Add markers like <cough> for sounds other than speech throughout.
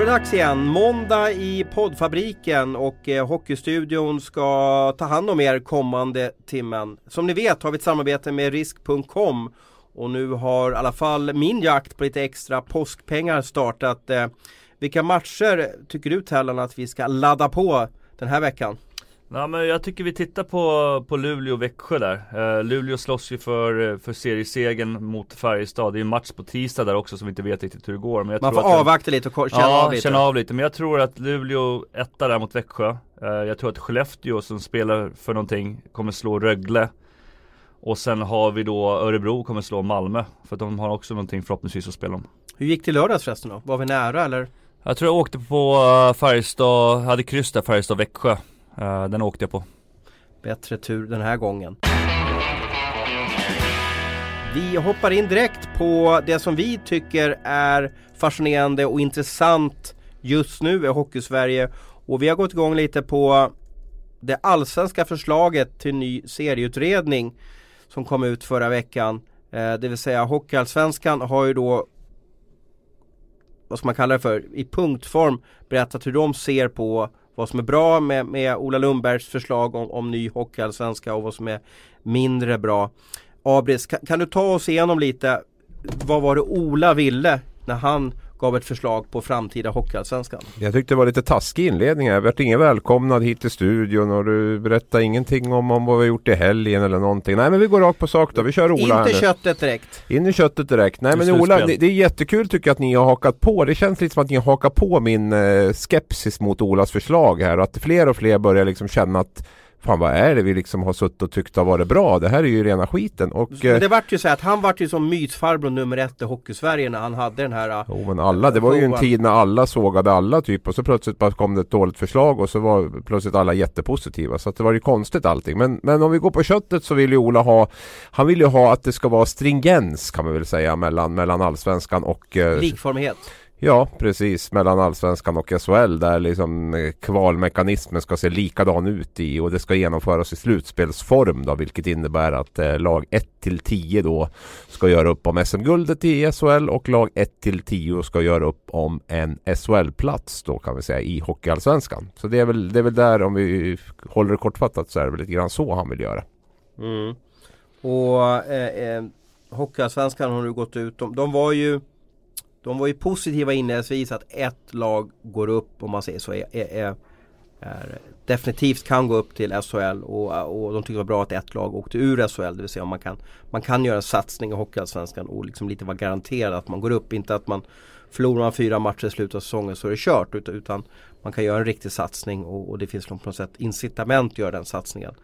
är det dags igen. Måndag i poddfabriken och eh, Hockeystudion ska ta hand om er kommande timmen. Som ni vet har vi ett samarbete med risk.com och nu har i alla fall min jakt på lite extra påskpengar startat. Eh, vilka matcher tycker du Tellan att vi ska ladda på den här veckan? Ja, men jag tycker vi tittar på, på Luleå och Växjö där. Uh, Luleå slåss ju för, för seriesegen mot Färjestad. Det är en match på tisdag där också som vi inte vet riktigt hur det går. Men jag Man tror får att avvakta lite och känna ja, av lite. känna av lite. Men jag tror att Luleå etta där mot Växjö. Uh, jag tror att Skellefteå som spelar för någonting kommer slå Rögle. Och sen har vi då Örebro kommer slå Malmö. För att de har också någonting förhoppningsvis att spela om. Hur gick det lördags förresten då? Var vi nära eller? Jag tror jag åkte på uh, Färjestad, hade kryss där Färjestad-Växjö. Uh, den åkte jag på. Bättre tur den här gången. Vi hoppar in direkt på det som vi tycker är fascinerande och intressant just nu i Hockeysverige. Och vi har gått igång lite på det allsvenska förslaget till ny serieutredning som kom ut förra veckan. Eh, det vill säga Hockeyallsvenskan har ju då vad ska man kalla det för, i punktform berättat hur de ser på vad som är bra med, med Ola Lundbergs förslag om, om ny hockeyallsvenska och vad som är mindre bra. Abris, kan, kan, du ta oss igenom lite vad var det Ola ville när han gav ett förslag på framtida Hockeyallsvenskan? Jag tyckte det var lite taskig inledning. Jag vart ingen välkomnad hit till studion och du berättade ingenting om, om vad vi gjort i helgen eller någonting. Nej men vi går rakt på sak då. Vi kör Ola Inte här nu. köttet direkt. In i köttet direkt. Nej men. Ola, det, det är jättekul tycker jag att ni har hakat på. Det känns lite som att ni har hakat på min eh, skepsis mot Olas förslag här. Och att fler och fler börjar liksom känna att Fan vad är det vi liksom har suttit och tyckt har varit bra? Det här är ju rena skiten. Och, Men eh, det vart ju så att han vart ju som mysfarbror nummer ett i Hockeysverige när han hade den här Jo men alla, det var ju en tid när alla sågade alla typ och så plötsligt bara kom det ett dåligt förslag och så var plötsligt alla jättepositiva. Så att det var ju konstigt allting. Men, men om vi går på köttet så vill ju Ola ha Han vill ju ha att det ska vara stringens kan man väl säga mellan, mellan allsvenskan och eh, likformighet. Ja precis, mellan allsvenskan och SHL där liksom eh, kvalmekanismen ska se likadan ut i och det ska genomföras i slutspelsform då vilket innebär att eh, lag 1 till 10 då ska göra upp om SM-guldet i SHL och lag 1 till 10 ska göra upp om en SHL-plats då kan vi säga i Hockeyallsvenskan. Så det är väl, det är väl där om vi håller det kortfattat så är det väl lite grann så han vill göra. Mm. Och eh, eh, Hockeyallsvenskan har nu gått ut. De, de var ju de var ju positiva inledningsvis att ett lag går upp om man säger så. Är, är, är, är, definitivt kan gå upp till SHL och, och de tyckte det var bra att ett lag åkte ur SHL. Det vill säga om man kan, man kan göra en satsning i Hockeyallsvenskan och liksom lite vara garanterad att man går upp. Inte att man förlorar man fyra matcher i slutet av säsongen så är det kört. Utan, utan man kan göra en riktig satsning och, och det finns på något sätt incitament att göra den satsningen.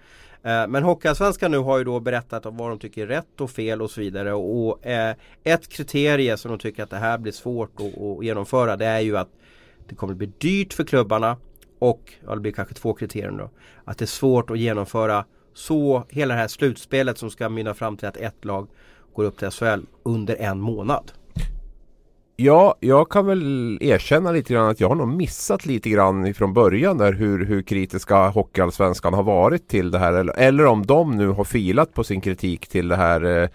Eh, men Hockeyallsvenskan nu har ju då berättat om vad de tycker är rätt och fel och så vidare. Och eh, ett kriterie som de tycker att det här blir svårt att, att genomföra det är ju att det kommer bli dyrt för klubbarna och, ja det blir kanske två kriterier då. Att det är svårt att genomföra så hela det här slutspelet som ska mynna fram till att ett lag går upp till SHL under en månad. Ja, jag kan väl erkänna lite grann att jag har nog missat lite grann ifrån början där hur, hur kritiska Hockeyallsvenskan har varit till det här. Eller, eller om de nu har filat på sin kritik till det här eh,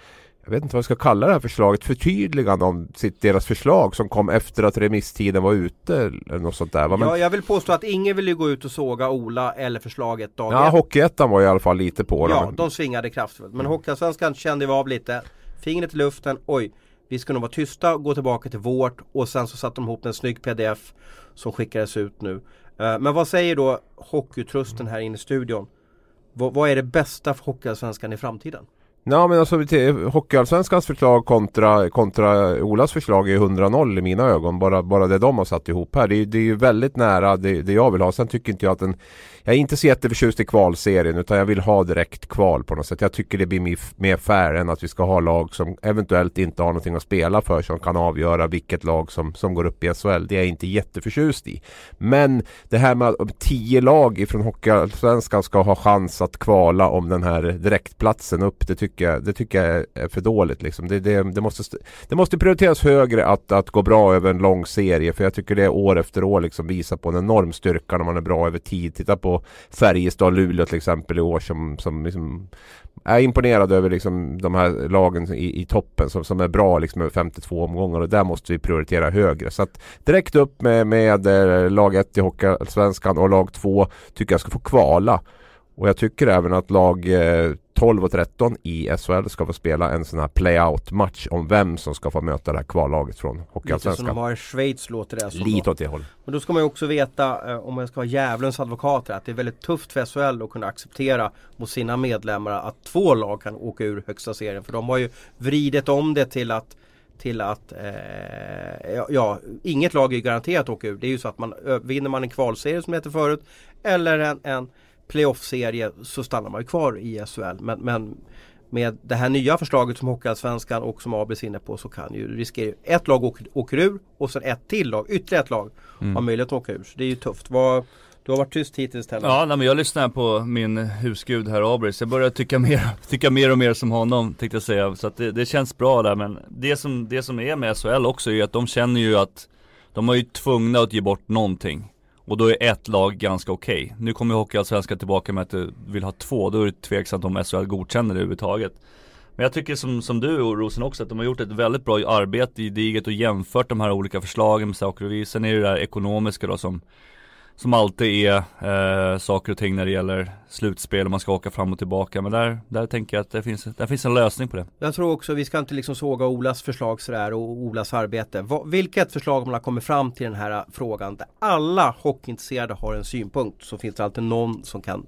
jag vet inte vad jag ska kalla det här förslaget, förtydligande om sitt, deras förslag som kom efter att remisstiden var ute eller något sånt där. Men, Ja, jag vill påstå att ingen vill ju gå ut och såga Ola eller förslaget dag ja, ett. Hockeyettan var i alla fall lite på det. Ja, men- de svingade kraftfullt. Men Hockeyallsvenskan kände vi av lite. Fingret i luften, oj. Vi ska nog vara tysta och gå tillbaka till vårt. Och sen så satte de ihop en snygg pdf som skickades ut nu. Eh, men vad säger då Hockeytrusten här inne i studion? Vad är det bästa för Hockeyallsvenskan i framtiden? Ja men alltså Hockeyallsvenskans förslag kontra, kontra Olas förslag är 100-0 i mina ögon. Bara, bara det de har satt ihop här. Det är, det är ju väldigt nära det, det jag vill ha. Sen tycker inte jag att den Jag är inte så jätteförtjust i kvalserien utan jag vill ha direkt kval på något sätt. Jag tycker det blir mer, mer fair än att vi ska ha lag som eventuellt inte har någonting att spela för som kan avgöra vilket lag som, som går upp i SHL. Det är jag inte jätteförtjust i. Men det här med att tio lag ifrån Hockeyallsvenskan ska ha chans att kvala om den här direktplatsen upp. Det tycker tycker jag, det tycker jag är för dåligt. Liksom. Det, det, det, måste, det måste prioriteras högre att, att gå bra över en lång serie. För jag tycker det år efter år liksom visar på en enorm styrka när man är bra över tid. Titta på Färjestad och Luleå till exempel i år som, som liksom är imponerad över liksom de här lagen i, i toppen som, som är bra liksom över 52 omgångar och där måste vi prioritera högre. Så att direkt upp med, med eh, lag 1 i Hockeyallsvenskan och lag 2 tycker jag ska få kvala. Och jag tycker även att lag eh, 12 eh, och 13 i SHL ska få spela en sån här playout match om vem som ska få möta det här kvallaget från Hockeyallsvenskan. Lite som de har i Schweiz låter det som. Lite åt det hållet. Men då ska man ju också veta, eh, om man ska vara djävulens advokater, att det är väldigt tufft för SHL att kunna acceptera mot sina medlemmar att två lag kan åka ur högsta serien. För de har ju vridit om det till att till att eh, ja, inget lag är garanterat att åka ur. Det är ju så att man vinner man en kvalserie som det heter förut eller en, en playoff-serie så stannar man ju kvar i SHL. Men, men med det här nya förslaget som Hockeyallsvenskan och som Abris inne på så kan ju riskera ett lag åker, åker ur och sen ett till lag, ytterligare ett lag mm. har möjlighet att åka ur. Så det är ju tufft. Vad, du har varit tyst hittills Telle. Ja, nej, men jag lyssnar på min husgud här Abris. Jag börjar tycka mer, <laughs> tycka mer och mer som honom tänkte jag säga. Så att det, det, känns bra där. Men det som, det som är med SHL också är att de känner ju att de är ju tvungna att ge bort någonting. Och då är ett lag ganska okej. Okay. Nu kommer Hockeyallsvenskan tillbaka med att du vill ha två. Då är det tveksamt om SHL godkänner det överhuvudtaget. Men jag tycker som, som du och Rosen också att de har gjort ett väldigt bra arbete i diget och jämfört de här olika förslagen med saker och vis. Sen är det det där ekonomiska då som som alltid är eh, saker och ting när det gäller slutspel och man ska åka fram och tillbaka. Men där, där tänker jag att det finns, där finns en lösning på det. Jag tror också, vi ska inte liksom såga Olas förslag sådär och Olas arbete. Va, vilket förslag man har kommit fram till den här frågan där alla hockeyintresserade har en synpunkt så finns det alltid någon som kan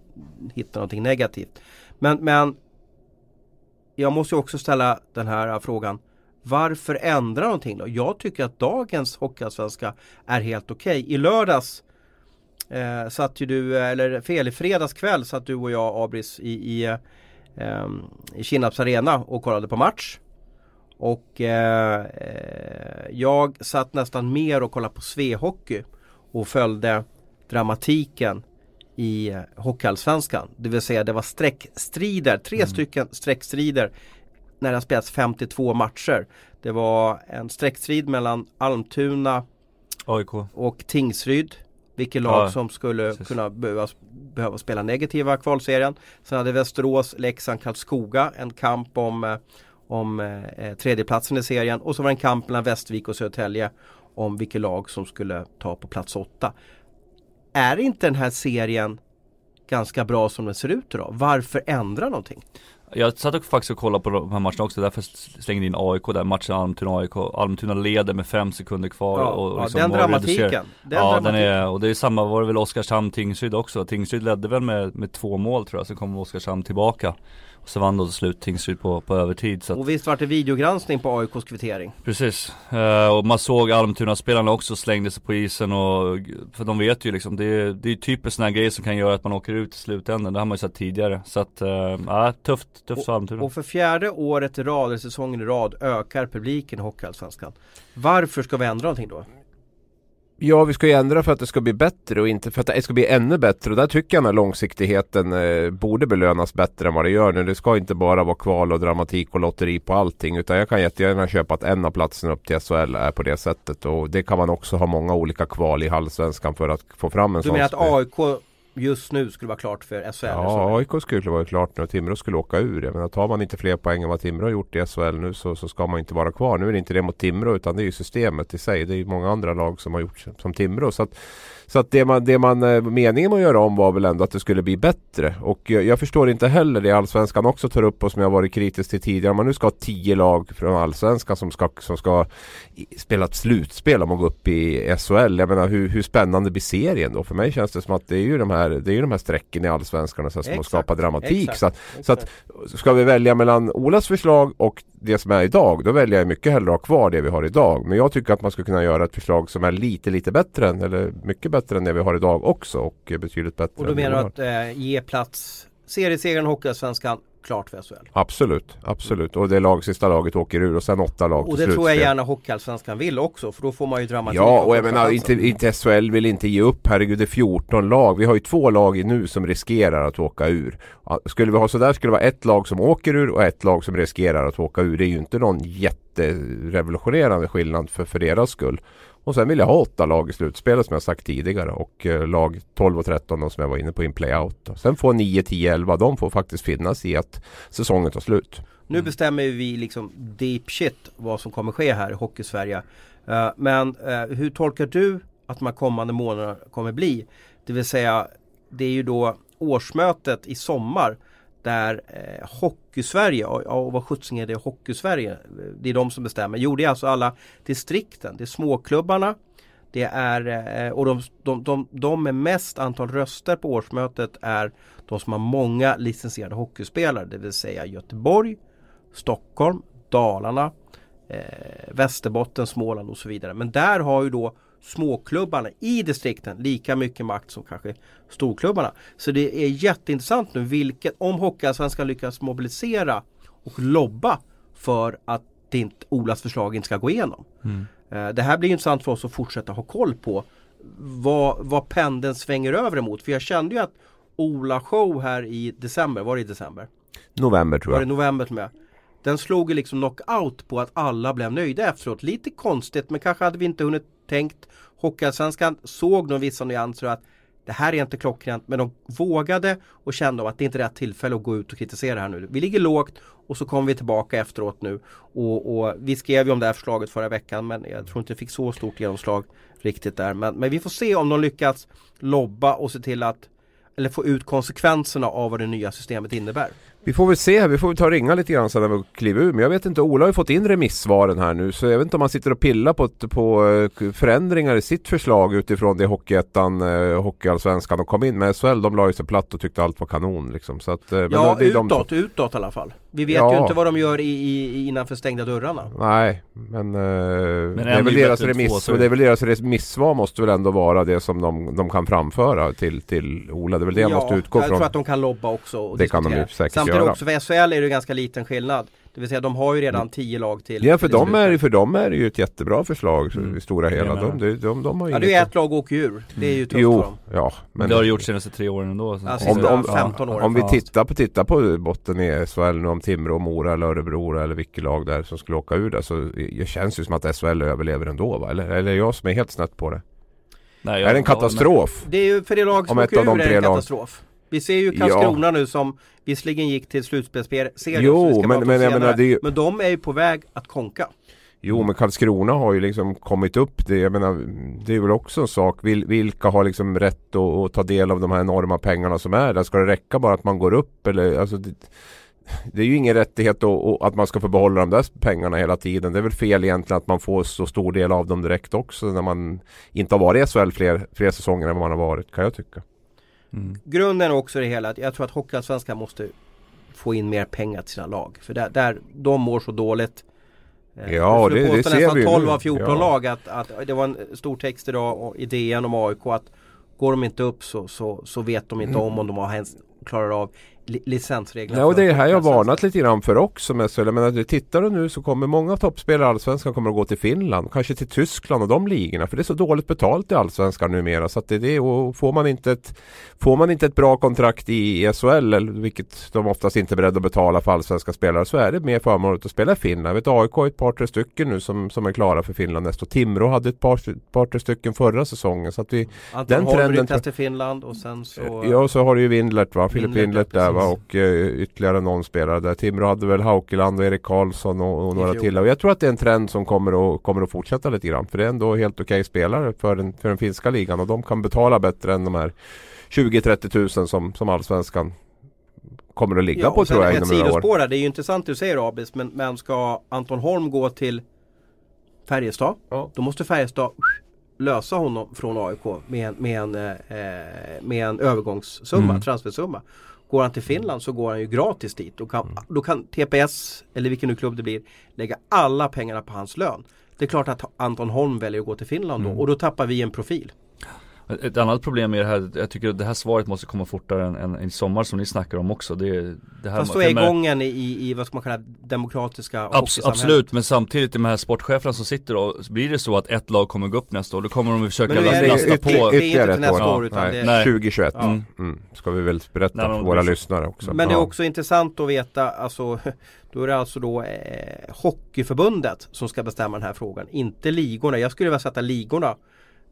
hitta någonting negativt. Men, men jag måste också ställa den här frågan varför ändra någonting då? Jag tycker att dagens Hockeyallsvenska är helt okej. Okay. I lördags eh, satt ju du, eller fel i fredags kväll satt du och jag Abris i, i, eh, i Kinnarps arena och kollade på match. Och eh, jag satt nästan mer och kollade på Svehockey och följde dramatiken i eh, Hockeyallsvenskan. Det vill säga det var streckstrider, tre mm. stycken streckstrider när det har spelats 52 matcher. Det var en streckstrid mellan Almtuna AIK. och Tingsryd. Vilket lag ja, som skulle precis. kunna behöva, behöva spela negativa kvalserien. Sen hade Västerås, Leksand, Karlskoga en kamp om, eh, om eh, tredjeplatsen i serien. Och så var det en kamp mellan Västervik och Södertälje om vilket lag som skulle ta på plats åtta. Är inte den här serien ganska bra som den ser ut idag? Varför ändra någonting? Jag satt och faktiskt och kollade på de här matcherna också, därför slängde in AIK där, matchen Almtuna-AIK Almtuna leder med fem sekunder kvar ja, och liksom ja, den dramatiken. Den Ja, dramatiken. den är, och det är samma, var det väl Oskarshamn-Tingsryd också? Tingsryd ledde väl med, med två mål tror jag, så kom Oskarshamn tillbaka och så vann då till slut Tingsryd på, på övertid så att... Och visst var det videogranskning på AIKs kvittering? Precis, uh, och man såg Almtuna-spelarna också slängde sig på isen och För de vet ju liksom, det är, det är typiskt sådana grejer som kan göra att man åker ut i slutändan. Det har man ju sett tidigare. Så att, uh, ja tufft, tufft för Almtuna. Och för fjärde året i rad, eller säsongen i rad, ökar publiken i Hockeyallsvenskan. Varför ska vi ändra någonting då? Ja, vi ska ju ändra för att det ska bli bättre och inte för att det ska bli ännu bättre. Och där tycker jag att långsiktigheten eh, borde belönas bättre än vad det gör nu. Det ska inte bara vara kval och dramatik och lotteri på allting. Utan jag kan jättegärna köpa att en av platserna upp till SHL är på det sättet. Och det kan man också ha många olika kval i Halvsvenskan för att få fram en du sån. Du menar att AIK just nu skulle vara klart för SHL? Ja, AIK skulle vara klart nu och Timrå skulle åka ur. Jag menar, tar man inte fler poäng än vad Timrå har gjort i SHL nu så, så ska man inte vara kvar. Nu är det inte det mot Timrå utan det är ju systemet i sig. Det är ju många andra lag som har gjort som Timrå. Så att, så att det man, det man eh, meningen med att göra om var väl ändå att det skulle bli bättre. Och jag, förstår inte heller det Allsvenskan också tar upp och som jag varit kritisk till tidigare. Om man nu ska ha tio lag från Allsvenskan som ska, som ska spela ett slutspel om att gå upp i SHL. Jag menar hur, hur spännande blir serien då? För mig känns det som att det är ju de här, det är ju de här strecken i Allsvenskan som exakt, skapar dramatik. Exakt, så, att, exakt. så att ska vi välja mellan Olas förslag och det som är idag, då väljer jag mycket hellre att ha kvar det vi har idag. Men jag tycker att man ska kunna göra ett förslag som är lite, lite bättre än, eller mycket bättre än det vi har idag också och betydligt bättre. Och då menar du att eh, ge plats Seriesegern Hockeyallsvenskan klart för SHL. Absolut, absolut. Och det lag, sista laget åker ur och sen åtta lag Och det tror jag gärna Hockeyallsvenskan vill också för då får man ju dramatik. Ja, och jag menar inte, inte SHL vill inte ge upp. Herregud, det är 14 lag. Vi har ju två lag nu som riskerar att åka ur. Skulle vi ha sådär skulle det vara ett lag som åker ur och ett lag som riskerar att åka ur. Det är ju inte någon jätterevolutionerande skillnad för, för deras skull. Och sen vill jag ha åtta lag i slutspelet som jag sagt tidigare och eh, lag 12 och 13 då, som jag var inne på in play-out. Sen får 9, 10, 11 de får faktiskt finnas i att säsongen tar slut. Nu bestämmer vi liksom deep shit vad som kommer ske här i Hockeysverige. Eh, men eh, hur tolkar du att de här kommande månaderna kommer bli? Det vill säga det är ju då årsmötet i sommar där eh, Hockeysverige, och, och vad sjuttsing är det Hockeysverige? Eh, det är de som bestämmer. Jo det är alltså alla distrikten, det är småklubbarna det är, eh, och de, de, de, de med mest antal röster på årsmötet är de som har många licensierade hockeyspelare. Det vill säga Göteborg, Stockholm, Dalarna, eh, Västerbotten, Småland och så vidare. Men där har ju då småklubbarna i distrikten lika mycket makt som kanske storklubbarna. Så det är jätteintressant nu vilket, om Hockeyallsvenskan lyckas mobilisera och lobba för att det inte, Olas förslag inte ska gå igenom. Eh, Det här blir intressant för oss att fortsätta ha koll på vad, vad pendeln svänger över emot. För jag kände ju att Ola show här i december, var det i december? November tror Var det jag. november med? Den slog ju liksom knockout på att alla blev nöjda efteråt. Lite konstigt men kanske hade vi inte hunnit tänkt. Hockeyallsvenskan såg nog vissa nyanser att det här är inte klockrent men de vågade och kände att det inte är rätt tillfälle att gå ut och kritisera här nu. Vi ligger lågt och så kommer vi tillbaka efteråt nu. Och, och vi skrev ju om det här förslaget förra veckan men jag tror inte det fick så stort genomslag riktigt där. Men, men vi får se om de lyckas lobba och se till att eller få ut konsekvenserna av vad det nya systemet innebär. Vi får väl se, vi får väl ta och ringa lite grann sen när vi kliver ur. Men jag vet inte, Ola har ju fått in remissvaren här nu så jag vet inte om han sitter och pillar på, på eh, förändringar i sitt förslag utifrån det Hockeyettan, eh, Hockeyallsvenskan och kom in med SHL. De la ju sig platt och tyckte allt var kanon liksom. Så att, eh, men Ja, det är de utåt, utåt i alla fall. Vi vet Ja. ju inte vad de gör i, i, innanför stängda dörrarna. Nej, men, eh, det är väl deras två, remiss och det är väl deras remissvar måste väl ändå vara det som de, de kan framföra till, till Ola. Det är väl det jag måste utgå jag från. tror att de kan lobba också. Och Det kan de diskutera. ju säkert Samtidigt göra. också för SHL är det ganska liten skillnad. Det vill säga de har ju redan tio lag till. Ja för till dem, är, för dem är det ju ett jättebra förslag Mm. i stora hela. De, de, de, de har Ja det är ju ett lag åker ur. Det är ju tufft för Jo, dem. ja. Men det har det gjort senaste tre åren ändå. så- Alltså, om, om, 15 år. om vi Ja. tittar på, tittar på botten i SHL nu om Timrå, Mora eller Örebro eller vilket lag där som skulle åka ur där så det känns ju som att SHL överlever ändå va? Eller, eller jag som är helt snett på det? Nej, är det en katastrof? Det är ju för det lag som Om åker de ur är det en lag- katastrof. Vi ser ju Karlskrona nu som visserligen gick till slutspelsserien. Jo, men- men jag menar, det men de är ju på väg att konka. Jo men Karlskrona har ju liksom kommit upp det. Jag menar det är väl också en sak. Vil, vilka har liksom rätt att, att ta del av de här enorma pengarna som är där? Ska det räcka bara att man går upp eller alltså det, det är ju ingen rättighet att- att man ska få behålla de där pengarna hela tiden. Det är väl fel egentligen att man får så stor del av dem direkt också när man inte har varit i SHL fler, fler säsonger än vad man har varit kan jag tycka. Mm. Grunden också det hela att jag tror att Hockeyallsvenskan måste få in mer pengar till sina lag. För där, där de mår så dåligt. Eh, Ja, det- det ser vi ju 12 nu. av 14 Ja. lag att, att det var en stor text idag och- i DN om AIK att går de inte upp så, så, så vet de inte om om de har ens klarar av licensreglerna. Ja och det är här jag varnat lite grann för också med SHL. Jag menar, tittar du nu så kommer många toppspelare i Allsvenskan kommer att gå till Finland. Kanske till Tyskland och de ligorna. För det är så dåligt betalt i Allsvenskan numera. Så att det är det. Och får man inte ett, får man inte ett bra kontrakt i SHL, eller vilket de oftast inte är beredda att betala för allsvenska spelare, så är det mer förmånligt att spela i Finland. Jag vet AIK har ett par tre stycken nu som, som är klara för Finland nästa. Timrå hade ett par, par tre stycken förra säsongen. Så att vi, Anton den trenden till Finland och sen så Ja, så har du ju Windlert va, Filip Windlert, där va och eh, ytterligare någon spelare där. Timrå hade väl Haukeland och Erik Karlsson och, och några till. Och jag tror att det är en trend som kommer att, kommer att fortsätta lite grann. För det är ändå helt okej spelare för den, för den finska ligan och de kan betala bättre än de här 20-30 tusen som, som allsvenskan kommer att ligga Ja, på tror jag inom några år. där, det är ju intressant du säger Abis men, men ska Anton Holm gå till Färjestad Ja. Då måste Färjestad lösa honom från AIK med en, med en, eh, med en övergångssumma, Mm. transfersumma. Går han till Finland så går han ju gratis dit. Då kan, då kan TPS, eller vilken nu klubb det blir, lägga alla pengarna på hans lön. Det är klart att Anton Holm väljer att gå till Finland då Mm. och då tappar vi en profil. Ett annat problem är det här, jag tycker att det här svaret måste komma fortare än, än, än sommar som ni snackar om också. Det, det här Fast då är gången i, i, vad ska man kalla demokratiska Abs Absolut, men samtidigt de här sportcheferna som sitter då, blir det så att ett lag kommer gå upp nästa år, då kommer de försöka lasta, på. Det är ytterligare ett år, år utan nej, nej. 2021. Ja. Mm. Mm. Ska vi väl berätta nej, för våra lyssnare också. Men det är också intressant att veta, alltså <laughs> då är det alltså då eh, Hockeyförbundet som ska bestämma den här frågan, inte ligorna. Jag skulle vilja sätta ligorna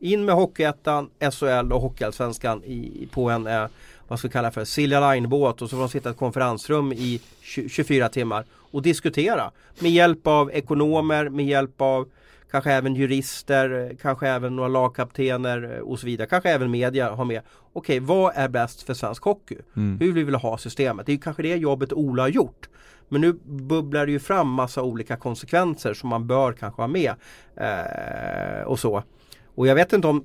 in med Hockeyettan, SHL och Hockeyallsvenskan i, på en, eh, vad ska vi kalla för, Silja Line-båt och så får de sitta i ett konferensrum i 24 timmar och diskutera. Med hjälp av ekonomer, med hjälp av kanske även jurister, kanske även några lagkaptener och så vidare. Kanske även media har med. Okej, vad är bäst för svensk hockey? Mm. Hur vill vi ha systemet? Det är kanske det jobbet Ola har gjort. Men nu bubblar det ju fram massa olika konsekvenser som man bör kanske ha med. Eh, och så. Och jag vet inte om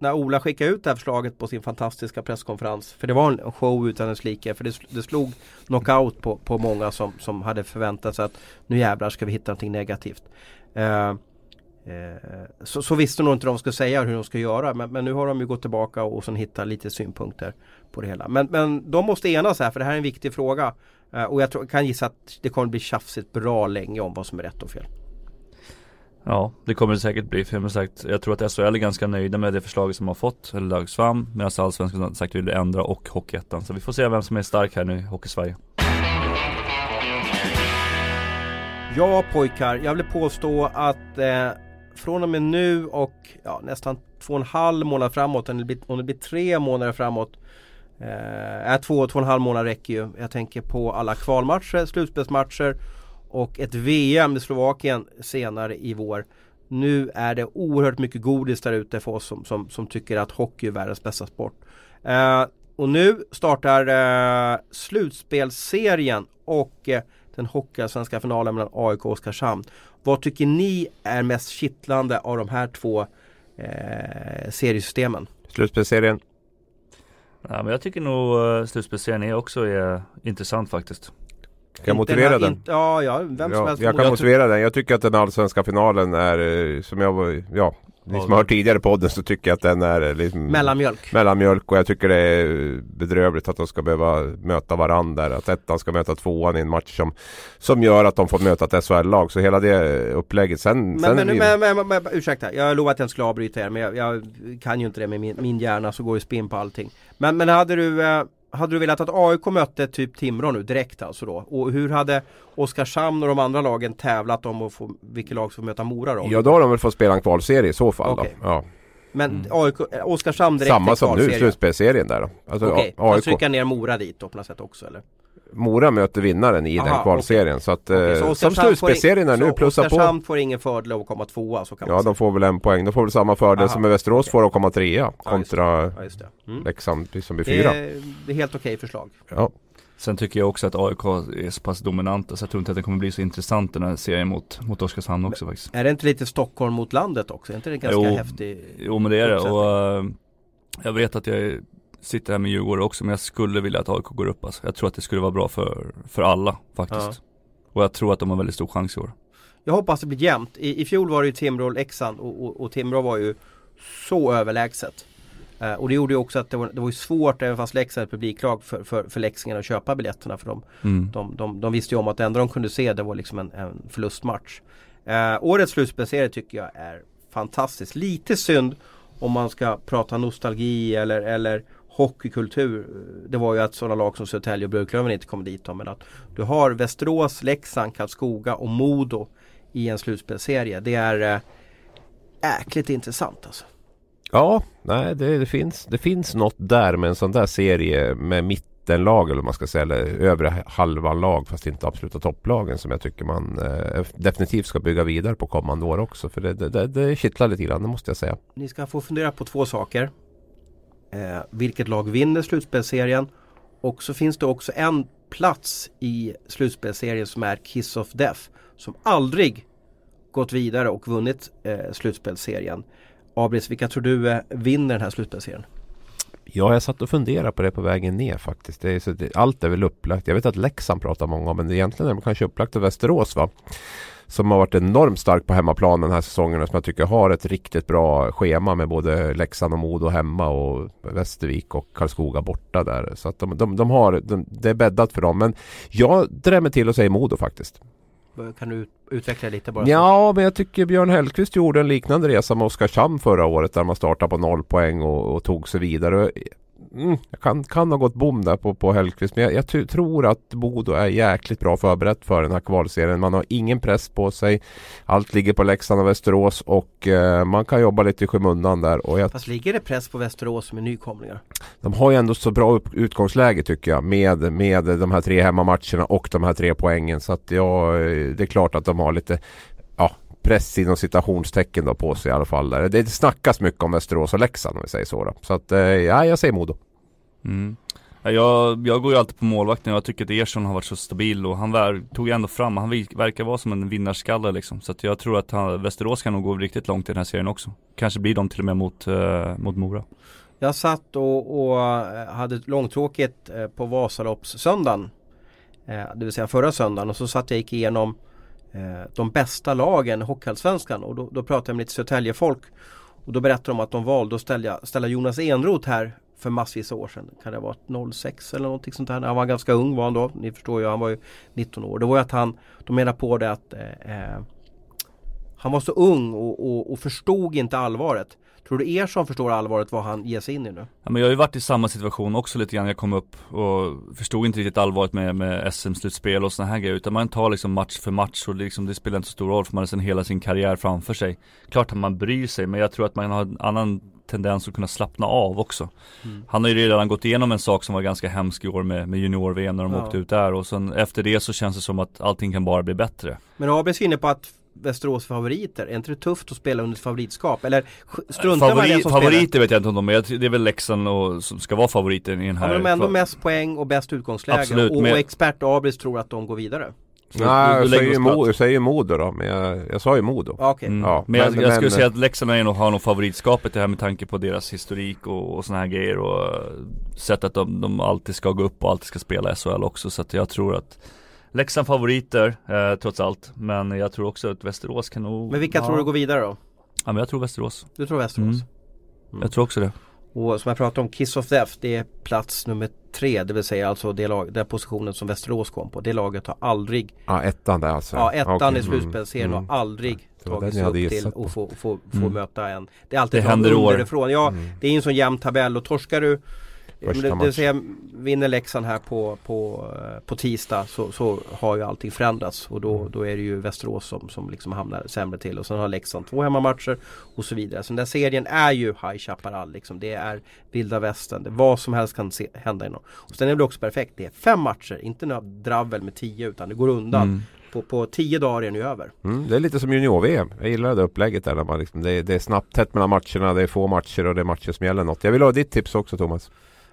när Ola skickade ut det här förslaget på sin fantastiska presskonferens. För det var en show utan dess like. För det, det slog knockout på, på många som, som hade förväntat sig att nu jävlar ska vi hitta någonting negativt. Eh, eh, så, så visste nog inte de skulle säga hur de ska göra. Men, men nu har de ju gått tillbaka och, och sen hittat lite synpunkter på det hela. Men, men de måste enas här för det här är en viktig fråga. Eh, och jag tror, kan gissa att det kommer bli tjafsigt bra länge om vad som är rätt och fel. Ja, det kommer det säkert bli. För jag, sagt, jag tror att SHL är ganska nöjda med det förslaget som har fått, eller lagts fram. Medan Allsvenskan sagt vill ändra och Hockeyettan. Så vi får se vem som är stark här nu i Hockeysverige. Ja pojkar, jag vill påstå att eh, från och med nu och ja, nästan två och en halv månad framåt, om det blir, om det blir tre månader framåt Eh, två, två och en halv månad räcker ju. Jag tänker på alla kvalmatcher, slutspelsmatcher och ett VM i Slovakien senare i vår. Nu är det oerhört mycket godis där ute för oss som, som, som, tycker att hockey är världens bästa sport. Eh, och nu startar eh, slutspelsserien och eh, den hockeyallsvenska finalen mellan AIK och Oskarshamn. Vad tycker ni är mest kittlande av de här två eh, seriesystemen? Slutspelsserien. Ja, men jag tycker nog uh, slutspelsserien också är intressant faktiskt. Kan jag motivera den? Inte, ja, ja, vem som helst. Jag kan motivera den. Jag tycker att den allsvenska finalen är, eh, som jag ja, ni som har hört tidigare podden så tycker jag att den är liksom Mellanmjölk Mellanmjölk och jag tycker det är bedrövligt att de ska behöva möta varandra Att ettan ska möta tvåan i en match som Som gör att de får möta ett SHL-lag Så hela det upplägget sen Men, sen men, men, men, men, men ursäkta, jag lovar att jag inte skulle avbryta er Men jag, jag, kan ju inte det med min, min hjärna så går ju spinn på allting Men, men hade du eh, hade du velat att AIK mötte typ Timrå nu direkt alltså då? Och hur hade Oskarshamn och de andra lagen tävlat om att få, vilket lag som möta Mora då? Ja då har de väl fått spela en kvalserie i så fall okay. då. Ja. Men mm. AIK, Oskarshamn direkt Samma som nu, slutspelsserien där då. Alltså, Okej, okay. AIK. trycka ner Mora dit då på något sätt också eller? Mora möter vinnaren i Aha, den kvalserien. Okay. Så att okay, så eh, som slutspelsserien är nu, plussa på. Oskarshamn får ingen fördel av att komma tvåa så kan Ja, de får väl en poäng. De får väl samma fördel Aha, som Västerås okay. får att komma trea. Kontra ja, just mm. Leksand som blir fyra. Det är helt okej förslag. Ja. Sen tycker jag också att AIK är så pass dominanta så jag tror inte att det kommer bli så intressant den här serien mot, mot Oskarshamn också men, faktiskt. Är det inte lite Stockholm mot landet också? Är inte det ganska jo, häftig Jo men det är det och uh, jag vet att jag sitter här med Djurgården också men jag skulle vilja att AIK går upp alltså. Jag tror att det skulle vara bra för, för alla faktiskt. Ja. Och jag tror att de har väldigt stor chans i år. Jag hoppas det blir jämnt. I, i fjol var det ju Timrå och Leksand och, och, och Timrå var ju så överlägset. Uh, och det gjorde ju också att det var, det var svårt, även fast Leksand är ett publiklag, för, för, för Leksingen att köpa biljetterna. För dem. Mm. De, de, de, visste ju om att det enda de kunde se det var liksom en, en förlustmatch. Uh, årets slutspelsserie tycker jag är fantastiskt. Lite synd om man ska prata nostalgi eller, eller hockeykultur. Det var ju att sådana lag som Södertälje och Björklöven inte kom dit. Då, men att du har Västerås, Leksand, Karlskoga och Modo i en slutspelserie. Det är äh, äkligt intressant alltså. Ja, nej det, det, finns, det finns något där med en sån där serie med mittenlag eller man ska säga, eller övre halvan lag fast inte absoluta topplagen som jag tycker man eh, definitivt ska bygga vidare på kommande år också. För det, det, det kittlar lite grann, det måste jag säga. Ni ska få fundera på två saker eh, vilket lag vinner slutspelserien. Och så finns det också en plats i slutspelserien som är Kiss of Death. Som aldrig gått vidare och vunnit eh, slutspelsserien. Abris, vilka tror du eh, vinner den här slutspelserien? Ja, jag satt och funderade på det på vägen ner faktiskt. Det är, så det, allt är väl upplagt. Jag vet att Leksand pratar många om men egentligen är det kanske upplagt av Västerås va? Som har varit enormt stark på hemmaplan den här säsongen och som jag tycker har ett riktigt bra schema med både Leksand och Modo hemma och Västervik och Karlskoga borta där. Så att de, de, de har, de, det är bäddat för dem. Men jag drämmer till och säger Modo faktiskt. Kan du utveckla lite bara? Ja, men jag tycker Björn Hellkvist gjorde en liknande resa med Oskarshamn förra året där man startade på noll poäng och, och tog sig vidare. Mm, jag kan, kan ha gått bom där på, på Hellkvist men jag, jag tror att Bodo är jäkligt bra förberett för den här kvalserien. Man har ingen press på sig. Allt ligger på Leksand och Västerås och eh, man kan jobba lite i skymundan där. Och jag, Fast ligger det press på Västerås med nykomlingar? De har ju ändå så bra upp, utgångsläge tycker jag med, med de här tre hemmamatcherna och de här tre poängen. Så att ja, det är klart att de har lite press inom citationstecken då på sig i alla fall. Där. Det snackas mycket om Västerås och Leksand om vi säger så. Då. Så att, eh, ja, jag säger Modo. Mm. Jag, jag går ju alltid på målvakten och jag tycker att Ersson har varit så stabil och han var, tog ändå fram, han verkar vara som en vinnarskalle liksom. Så att jag tror att han, Västerås kan nog gå riktigt långt i den här serien också. Kanske blir de till och med mot, uh, mot Mora. Jag satt och, och hade långtråkigt eh, på Vasaloppssöndagen. Det vill säga förra söndagen och så satt jag gick igenom Eh, de bästa lagen i Hockeyallsvenskan och då, då pratade jag med lite Södertäljefolk. Och då berättade de att de valde att ställa, ställa Jonas Enroth här för massvis av år sedan. Kan det ha varit 06 eller någonting sånt här. Han var ganska ung var han då. Ni förstår ju, han var ju 19 år. Det var ju att han, de menar på det att eh, eh, han var så ung och, och, och, förstod inte allvaret. Tror du er som förstår allvaret vad han ger sig in i nu? Ja, men jag har ju varit i samma situation också lite grann. Jag kom upp och förstod inte riktigt allvaret med, med SM-slutspel och sådana här grejer. Utan man tar liksom match för match och det, liksom, det spelar inte så stor roll för man har sedan hela sin karriär framför sig. Klart att man bryr sig men jag tror att man har en annan tendens att kunna slappna av också. Mm. Han har ju redan gått igenom en sak som var ganska hemsk i år med, med junior-VM när de ja. åkte ut där och sen efter det så känns det som att allting kan bara bli bättre. Men Abis är inne på att Västerås favoriter? Är inte det tufft att spela under ett favoritskap? Eller struntar Favori, man i det som Favoriter spelar? vet jag inte om de är, det är väl Leksand och, som ska vara favoriten i den här Ja men de har ändå mest poäng och bäst utgångsläge Absolut, och, men... och expert Abris tror att de går vidare Nej, jag säger, Mo, jag säger Modo då, men jag, jag sa ju Modo. Okay. Mm. Ja, men, men, jag, jag skulle säga att Leksand är nog, har nog favoritskapet det här med tanke på deras historik och, och såna här grejer och uh, sätt att de, de alltid ska gå upp och alltid ska spela SHL också så att jag tror att Leksand favoriter eh, trots allt Men jag tror också att Västerås kan nog Men vilka ja. tror du går vidare då? Ja men jag tror Västerås Du tror Västerås? Mm. Mm. Jag tror också det och som jag pratade om, Kiss of Death, det är plats nummer tre. Det vill säga alltså det lag, den positionen som Västerås kom på. Det laget har aldrig Ja ettan där alltså? Ja ettan okay. i slutspelsserien mm. har aldrig tagit sig upp till att få, få, få mm. möta en Det är alltid det händer underifrån. Ja, mm. det är en sån jämn tabell och torskar du det, det vill säga, vinner Leksand här på, på, eh, på tisdag så, så har ju allting förändrats och då, mm. då är det ju Västerås som, som liksom hamnar sämre till och sen har Leksand två hemmamatcher och så vidare. Så den där serien är ju High Chaparral liksom. Det är vilda västern. Vad som helst kan se, hända inom. Och sen är det också perfekt. Det är fem matcher, inte några dravel med tio utan det går undan. Mm. På, på tio dagar är ni över. Mm, det är lite som junior-VM. Jag gillar det upplägget där. När man liksom, det, är, det är snabbt tätt mellan matcherna. Det är få matcher och det är matcher som gäller något. Jag vill ha ditt tips också Thomas.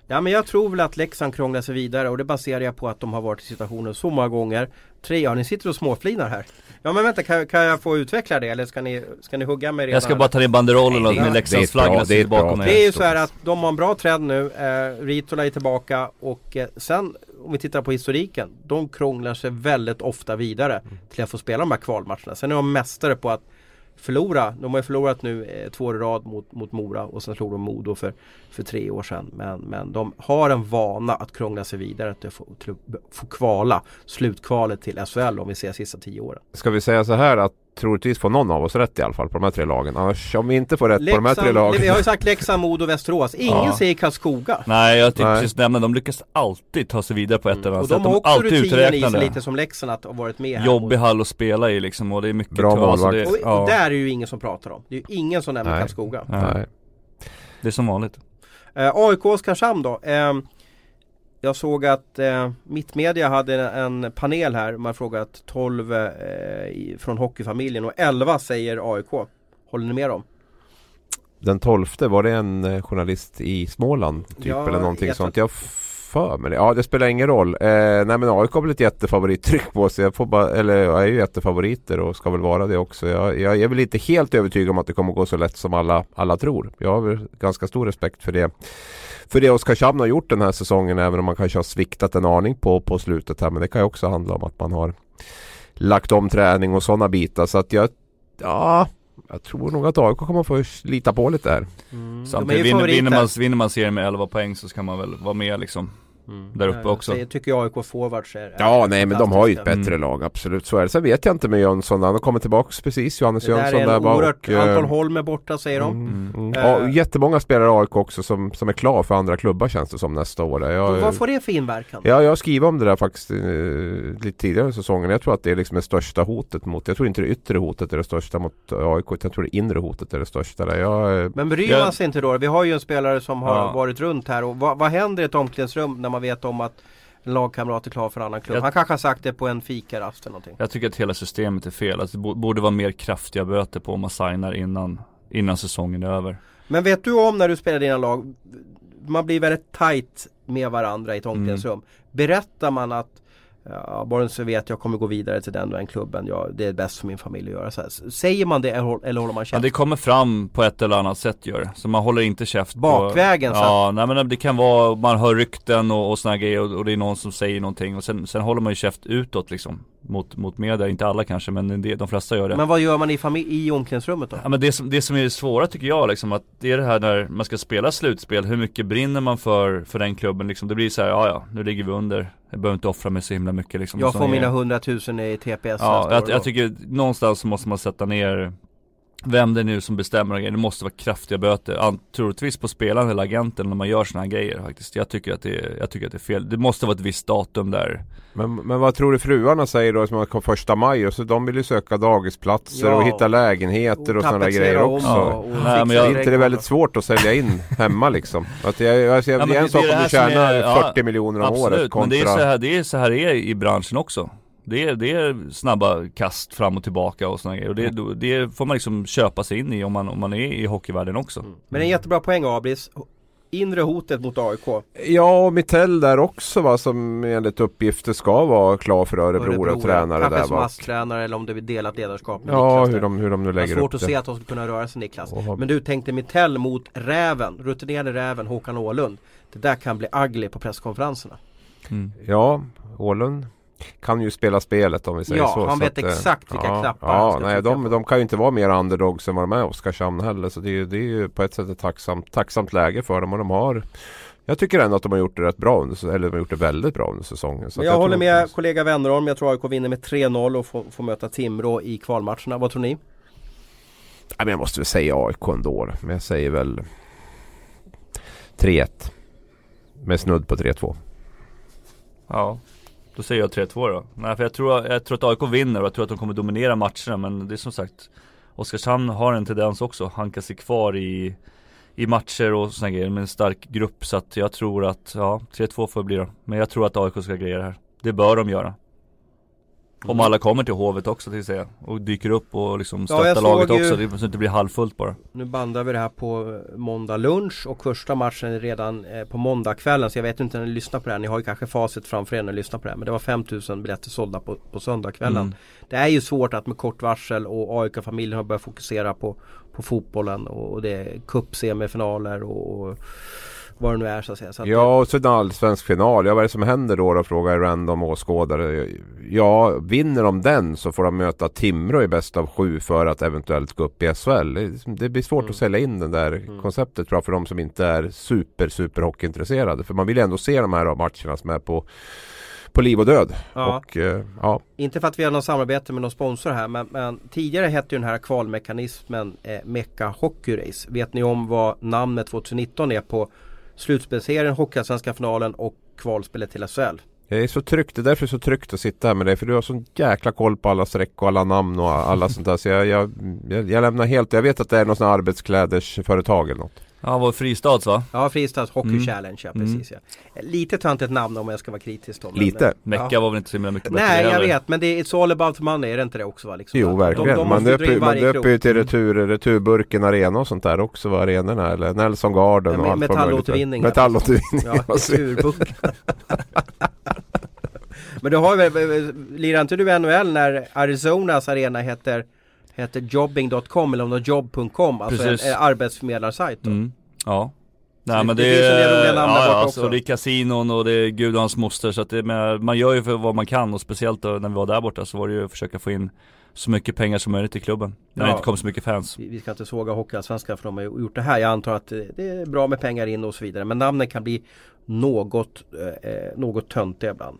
Ja men jag tror väl att Leksand krånglar sig vidare och det baserar jag på att de har varit i situationen så många gånger. Tre, ja ni sitter och småflinar här. Ja men vänta, kan, kan jag få utveckla det eller ska ni, ska ni hugga mig redan? Jag ska bara ta ner banderollen och med Leksandsflaggan sitter bakom mig. Det är ju så här att de har en bra trend nu. Eh, Ritola är tillbaka och eh, sen om vi tittar på historiken. De krånglar sig väldigt ofta vidare till att få spela de här kvalmatcherna. Sen är de mästare på att förlora. De har ju förlorat nu eh, två år i rad mot, mot Mora och sen slog de Modo för, för tre år sedan. Men, men de har en vana att krångla sig vidare till att få, att få kvala slutkvalet till SHL om vi ser sista tio åren. Ska vi säga så här att troligtvis får någon av oss rätt i alla fall på de här tre lagen. Annars om vi inte får rätt Leksand, på de här tre lagen. Vi har ju sagt Leksand, Modo och Västerås. Ingen ja. säger Karlskoga. Nej jag tänkte precis nämna, de lyckas alltid ta sig vidare på ett eller annat sätt. Och de har också de rutinen i sig lite som Leksand att ha varit med här. Jobbig hall att spela i liksom och det är mycket Bra målvakt. Och, ja. och, där är ju ingen som pratar om. Det är ju ingen som nämner Karlskoga. Nej. Det är som vanligt. Uh, AIK Oskarshamn då. Uh, jag såg att eh, Mittmedia hade en panel här. Man frågat 12 eh, från hockeyfamiljen och 11 säger AIK. Håller ni med dem? Den 12 var det en eh, journalist i Småland? Typ, ja, eller någonting sånt. Jag för mig det. Ja det spelar ingen roll. Eh, nej men AIK har väl ett jättefavorittryck på sig. Jag, får bara, eller, jag är ju jättefavoriter och ska väl vara det också. Jag, jag är väl inte helt övertygad om att det kommer gå så lätt som alla, alla tror. Jag har väl ganska stor respekt för det. För det Oskarshamn har gjort den här säsongen även om man kanske har sviktat en aning på, på slutet här. Men det kan ju också handla om att man har lagt om träning och sådana bitar. Så att jag, ja jag tror nog att AIK kommer få lita på lite där. Mm. Samtidigt vinner, vinner, man, vinner man serien med 11 poäng så ska man väl vara med liksom. Mm. Där uppe också. Det tycker jag AIK forwards är Ja nej men de har ju ett bättre mm. lag absolut. Så är det. Sen vet jag inte med Jönsson. Han har kommit tillbaks precis. Johannes det Jönsson där bak. Oerhört, eh, Anton Holm är borta säger de. Mm. Mm. Uh, ja, jättemånga spelare AIK också som, som är klara för andra klubbar känns det som nästa år. Jag, vad får det för inverkan? Ja jag skriver om det där faktiskt eh, lite tidigare i säsongen. Jag tror att det är liksom det största hotet mot. Jag tror inte det yttre hotet är det största mot AIK. Jag tror det inre hotet är det största. Där. Jag, eh, men bryr man sig inte då? Vi har ju en spelare som har ja. varit runt här. Och vad, vad händer i ett omklädningsrum när man vet om att en lagkamrat är klar för en annan klubb. Jag, han kanske har sagt det på en fikarast eller någonting. Jag tycker att hela systemet är fel. Alltså, det borde vara mer kraftiga böter på om man signar innan, innan säsongen är över. Men vet du om när du spelar dina lag, man blir väldigt tight med varandra i ett omklädningsrum. Mm. Berättar man att Ja, så vet jag kommer gå vidare till den och den klubben. Ja, det är bäst för min familj att göra så här. Säger man det eller håller man käft? Ja, det kommer fram på ett eller annat sätt gör. Så man håller inte käft Bakvägen? På, ja, nej men det kan vara, man hör rykten och, och såna grejer och, och, det är någon som säger någonting och sen, sen håller man ju käft utåt liksom mot, mot media, inte alla kanske men det, de flesta gör det Men vad gör man i, i omklädningsrummet då? Ja men det som, det som är det svåra tycker jag liksom att det är det här när man ska spela slutspel, hur mycket brinner man för, för den klubben liksom Det blir så här, ja ja, nu ligger vi under Jag behöver inte offra mig så himla mycket liksom Jag får mina hundratusen i TPS Ja, jag, jag tycker någonstans måste man sätta ner vem det är nu som bestämmer grejer. Det måste vara kraftiga böter. Troligtvis på spelaren eller agenten när man gör sådana här grejer faktiskt. Jag tycker, att det är, jag tycker att det är fel. Det måste vara ett visst datum där. Men, men vad tror du fruarna säger då som kommer första maj? Och så de vill ju söka dagisplatser ja. och hitta lägenheter och, och sådana grejer också. Och, och Nej, men jag, inte det är väldigt svårt att sälja in <laughs> hemma liksom? Att jag, jag, jag, ja, det är en sak om du tjänar är, 40 miljoner om absolut, året kontra... men det är, så här, det är så här det är i branschen också. Det är, det är snabba kast fram och tillbaka och sådana grejer. Och det, mm. det får man liksom köpa sig in i om man, om man är i hockeyvärlden också. Mm. Men en jättebra poäng Abris. Inre hotet mot AIK. Ja, och Mittell där också va, som enligt uppgifter ska vara klar för Örebro, Örebro och tränare kanske där som ASS-tränare eller om det är delat ledarskap med Ja, hur de, hur de nu lägger upp det. svårt att se att de ska kunna röra sig Niklas. Oha. Men du tänkte Mittell mot Räven, rutinerade Räven Håkan Åhlund. Det där kan bli ugly på presskonferenserna. Mm. Ja, Åhlund kan ju spela spelet om vi säger ja, så. Ja, han så vet att, exakt vilka ja, knappar ja, han ska nej, de, de kan ju inte vara mer underdogs än vad de är Oskarshamn heller. Så det är, det är ju på ett sätt ett tacksamt, tacksamt läge för dem och de har jag tycker ändå att de har gjort det rätt bra, under, eller de har gjort det väldigt bra under säsongen. Så jag, jag håller med kollega Wennerholm. Jag tror AIK vinner med 3-0 och får, får möta Timrå i kvalmatcherna. Vad tror ni? jag måste väl säga AIK ändå. Men jag säger väl 3-1. Med snudd på 3-2. Ja, då säger jag 3-2 då. Nej för jag tror, jag tror att AIK vinner och jag tror att de kommer dominera matcherna men det är som sagt Oskarshamn har en tendens också, hanka sig kvar i i matcher och sådana grejer med en stark grupp så att jag tror att, ja 3-2 får det bli då. Men jag tror att AIK ska greja det här. Det bör de göra. Om mm. alla kommer till Hovet också till säga och dyker upp och liksom stöttar ja, laget också, ju... så det inte blir halvfullt bara Nu bandar vi det här på måndag lunch och första matchen är redan eh, på måndagskvällen så jag vet inte när ni lyssnar på det här, ni har ju kanske facit framför er när ni lyssnar på det här men det var 5000 biljetter sålda på, på söndagskvällen mm. Det är ju svårt att med kort varsel och AIK-familjen har börjat fokusera på, på fotbollen och, och det är cupsemifinaler och, och vad det nu är så att säga. Så att ja och så en allsvensk final. Ja vad är det som händer då? då frågar random åskådare. Ja vinner de den så får de möta Timrå i bäst av sju för att eventuellt gå upp i SHL. Det, blir svårt mm. att sälja in det där mm. konceptet tror jag för de som inte är super super hockeyintresserade. För man vill ju ändå se de här matcherna som är på på liv och död. Ja. Och, eh, ja. Inte för att vi har något samarbete med någon sponsor här men, men tidigare hette ju den här kvalmekanismen eh, Mecca Hockey Race. Vet ni om vad namnet 2019 är på slutspelsserien, Hockeyallsvenska finalen och kvalspelet till SHL. Jag är så tryggt, det är därför det är så tryggt att sitta här med dig för du har sån jäkla koll på alla streck och alla namn och alla sånt där så jag, jag, jag, jag lämnar helt, jag vet att det är något sånt arbetsklädersföretag eller något. Ja, var Fristads va? Ja, Fristads Hockey Mm. Challenge, ja Mm. precis ja. Lite töntigt namn om jag ska vara kritisk då. men- Lite. Mecka Ja. var väl inte så himla mycket bättre Nej, jag heller. vet, men det är It's all about money, är det inte det också va? Liksom, Jo va? verkligen. De, de man döper, ju till retur, returburken arena och sånt där också var arenorna eller Nelson Garden Ja, och allt metallåtervinning. Metallåtervinning. Ja, <laughs> returburk. <laughs> Men du har ju väl, lirar inte du NHL när Arizonas arena heter Heter jobbing.com eller om det är jobb.com, alltså en, Precis. en arbetsförmedlarsajt då. Mm. Ja. Nej det- men det det, finns en del är, roliga namn där ja, ja, också. och det är kasinon och det är Gud och hans moster så att det, man gör ju för vad man kan och speciellt då när vi var där borta så var det ju att försöka få in så mycket pengar som möjligt i klubben. När det Ja. inte kom så mycket fans. Vi vi ska inte såga Hockeyallsvenskan för de har gjort det här. Jag antar att eh, det är bra med pengar in och så vidare. Men namnen kan bli något, eh, eh, något töntiga ibland.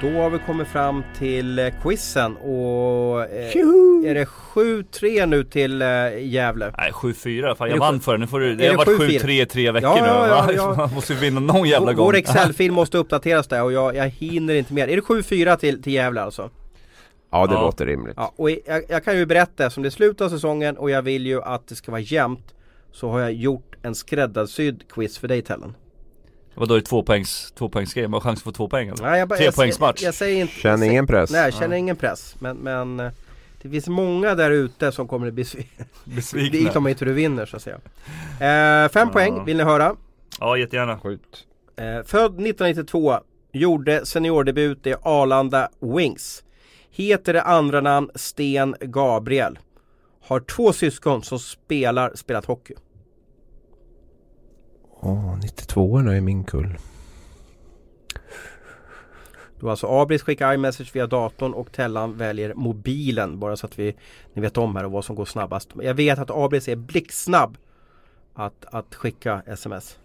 Då har vi kommit fram till eh, quizen och eh, är det 7-3 nu till eh, Gävle? Nej 7-4, fan jag det vann för Nu får du, är det har varit 7-4? 7-3 tre veckor Ja, nu ja, ja, ja. <laughs> Man måste ju vinna någon jävla gång Vår Excel-fil måste uppdateras där och jag, jag hinner inte mer. Är det 7-4 till, till Gävle alltså? Ja det Ja. låter rimligt. Ja, och jag, jag kan ju berätta som det är slut av säsongen och jag vill ju att det ska vara jämnt Så har jag gjort en skräddarsydd quiz för dig Tellen Vadå är det tvåpoängs, tvåpoängsgrej? Man har chans att få två poäng eller? Nej, jag, bara- Trepoängsmatch. jag, jag säger inte Känner jag ingen press. Nej, jag känner ingen press Men, men eh, det finns många där ute som kommer att bli besvikna <laughs> Besvikna Dit om inte du vinner så att säga eh, Fem Ja. poäng, vill ni höra? Ja jättegärna Skjut. Eh, född 1992 Gjorde seniordebut i Arlanda Wings Heter det andra namn Sten Gabriel Har två syskon som spelar, spelat hockey Åh, 92orna är min kull. Då alltså Abris skickar iMessage via datorn och Tellan väljer mobilen bara så att vi ni vet om här och vad som går snabbast. Jag vet att Abris är blixtsnabb att, att skicka sms.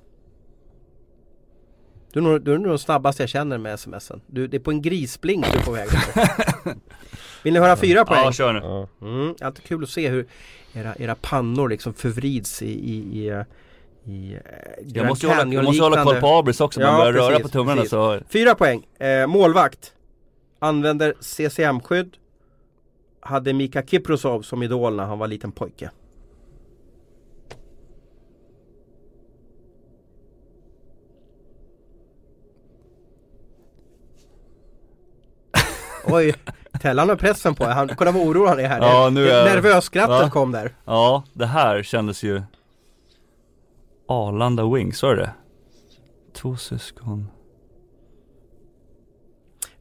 Du är, nog, du är nog den snabbaste jag känner med smsen. Du, det är på en grisblink du är på väg. <laughs> Vill ni höra fyra poäng? Ja kör nu Ja. Mm, alltid kul att se hur era, era pannor liksom förvrids i, i, i, eh, i eh, Jag måste, hålla, jag måste hålla koll på Abris också, man Ja, börjar röra precis, på tummarna precis. så Fyra poäng. Eh, målvakt. Använder CCM-skydd. Hade Mika Kiprosov som idol när han var liten pojke. <laughs> Oj, Tellan har pressen på Han, kolla vad orolig han är här. Ja, nu är- Nervösskrattet Va? kom där. Ja, det här kändes ju Arlanda Wings, sa du det? Två syskon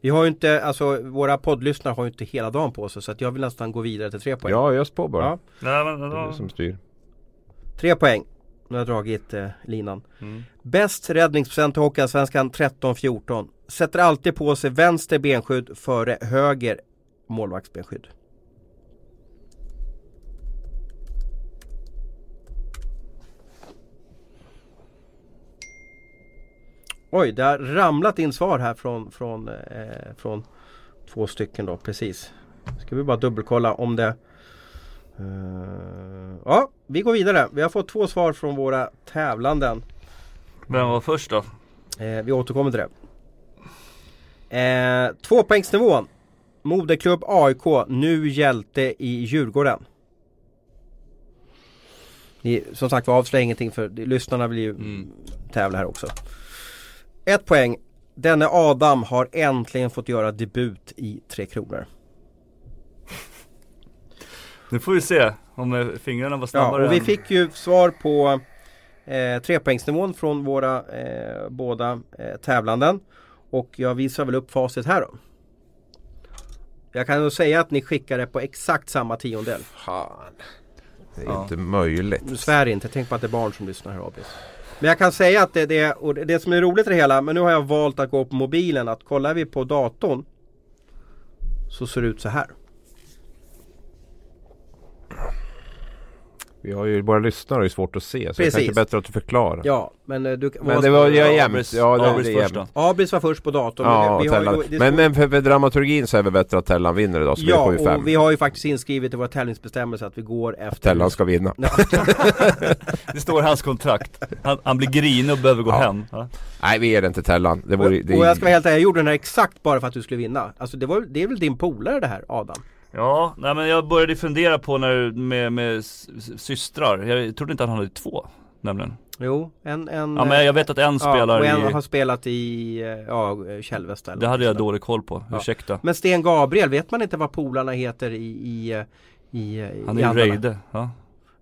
Vi har ju inte, alltså våra poddlyssnare har ju inte hela dagen på sig så att jag vill nästan gå vidare till tre poäng. Ja, ös på bara. Ja. Nej men, Det är du som styr. Tre poäng. Nu har jag dragit eh, linan. Mm. Bäst räddningsprocent i Hockeyallsvenskan 13-14. Sätter alltid på sig vänster benskydd före höger målvaktsbenskydd. Oj, det har ramlat in svar här från, från, eh, från två stycken då, precis. Ska vi bara dubbelkolla om det Eh, Ja, vi går vidare. Vi har fått två svar från våra tävlanden. Vem var först då? Eh, vi återkommer till det. Eh, tvåpoängsnivån. Moderklubb AIK, nu hjälte i Djurgården. Ni, som sagt var avslöja ingenting för lyssnarna vill ju tävla här också. Ett poäng. Denne Adam har äntligen fått göra debut i Tre Kronor. Nu får vi se om eh, fingrarna var Ja, snabbare och vi än- fick ju svar på eh, trepoängsnivån från våra eh, båda eh, tävlanden. Och jag visar väl upp facit här då. Jag kan nog säga att ni skickade på exakt samma tiondel. Fan. Det är Ja. inte möjligt. Svär inte, tänk på att det är barn som lyssnar här Abis. Men jag kan säga att det, det, och det som är roligt i det hela, men nu har jag valt att gå på mobilen, att kollar vi på datorn så ser det ut så här. Vi har ju våra lyssnare är svårt att se så Precis. det är kanske bättre att du förklarar. Ja, men eh, du Men det var ja, jämnt. Ja, det, Abris det först jämnt. då. Abris var först på datorn. Ja, men och vi har ju, det men, men för, för dramaturgin så är det bättre att Tellan vinner idag så Ja, vi ju och vi har ju faktiskt inskrivet i våra tävlingsbestämmelser att vi går efter Tellan ska vinna. <laughs> Det står i hans kontrakt. Han, han blir grinig och behöver gå Ja. hem. Ja. Nej vi ger den till Tellan. Det vore, det, Och jag ska vara helt ärlig, jag gjorde den här exakt bara för att du skulle vinna. Alltså det, var, det är väl din polare det här Adam? Ja, nej men jag började fundera på när, med, med systrar. Jag trodde inte han hade två, nämligen. Jo, en... en Ja men jag vet att en spelar ja, och en i, har spelat i, ja, Kälvesta eller det hade jag dålig koll på, Ja. ursäkta. Men Sten Gabriel, vet man inte vad polarna heter i, i, i, Han är ju Reide, ja.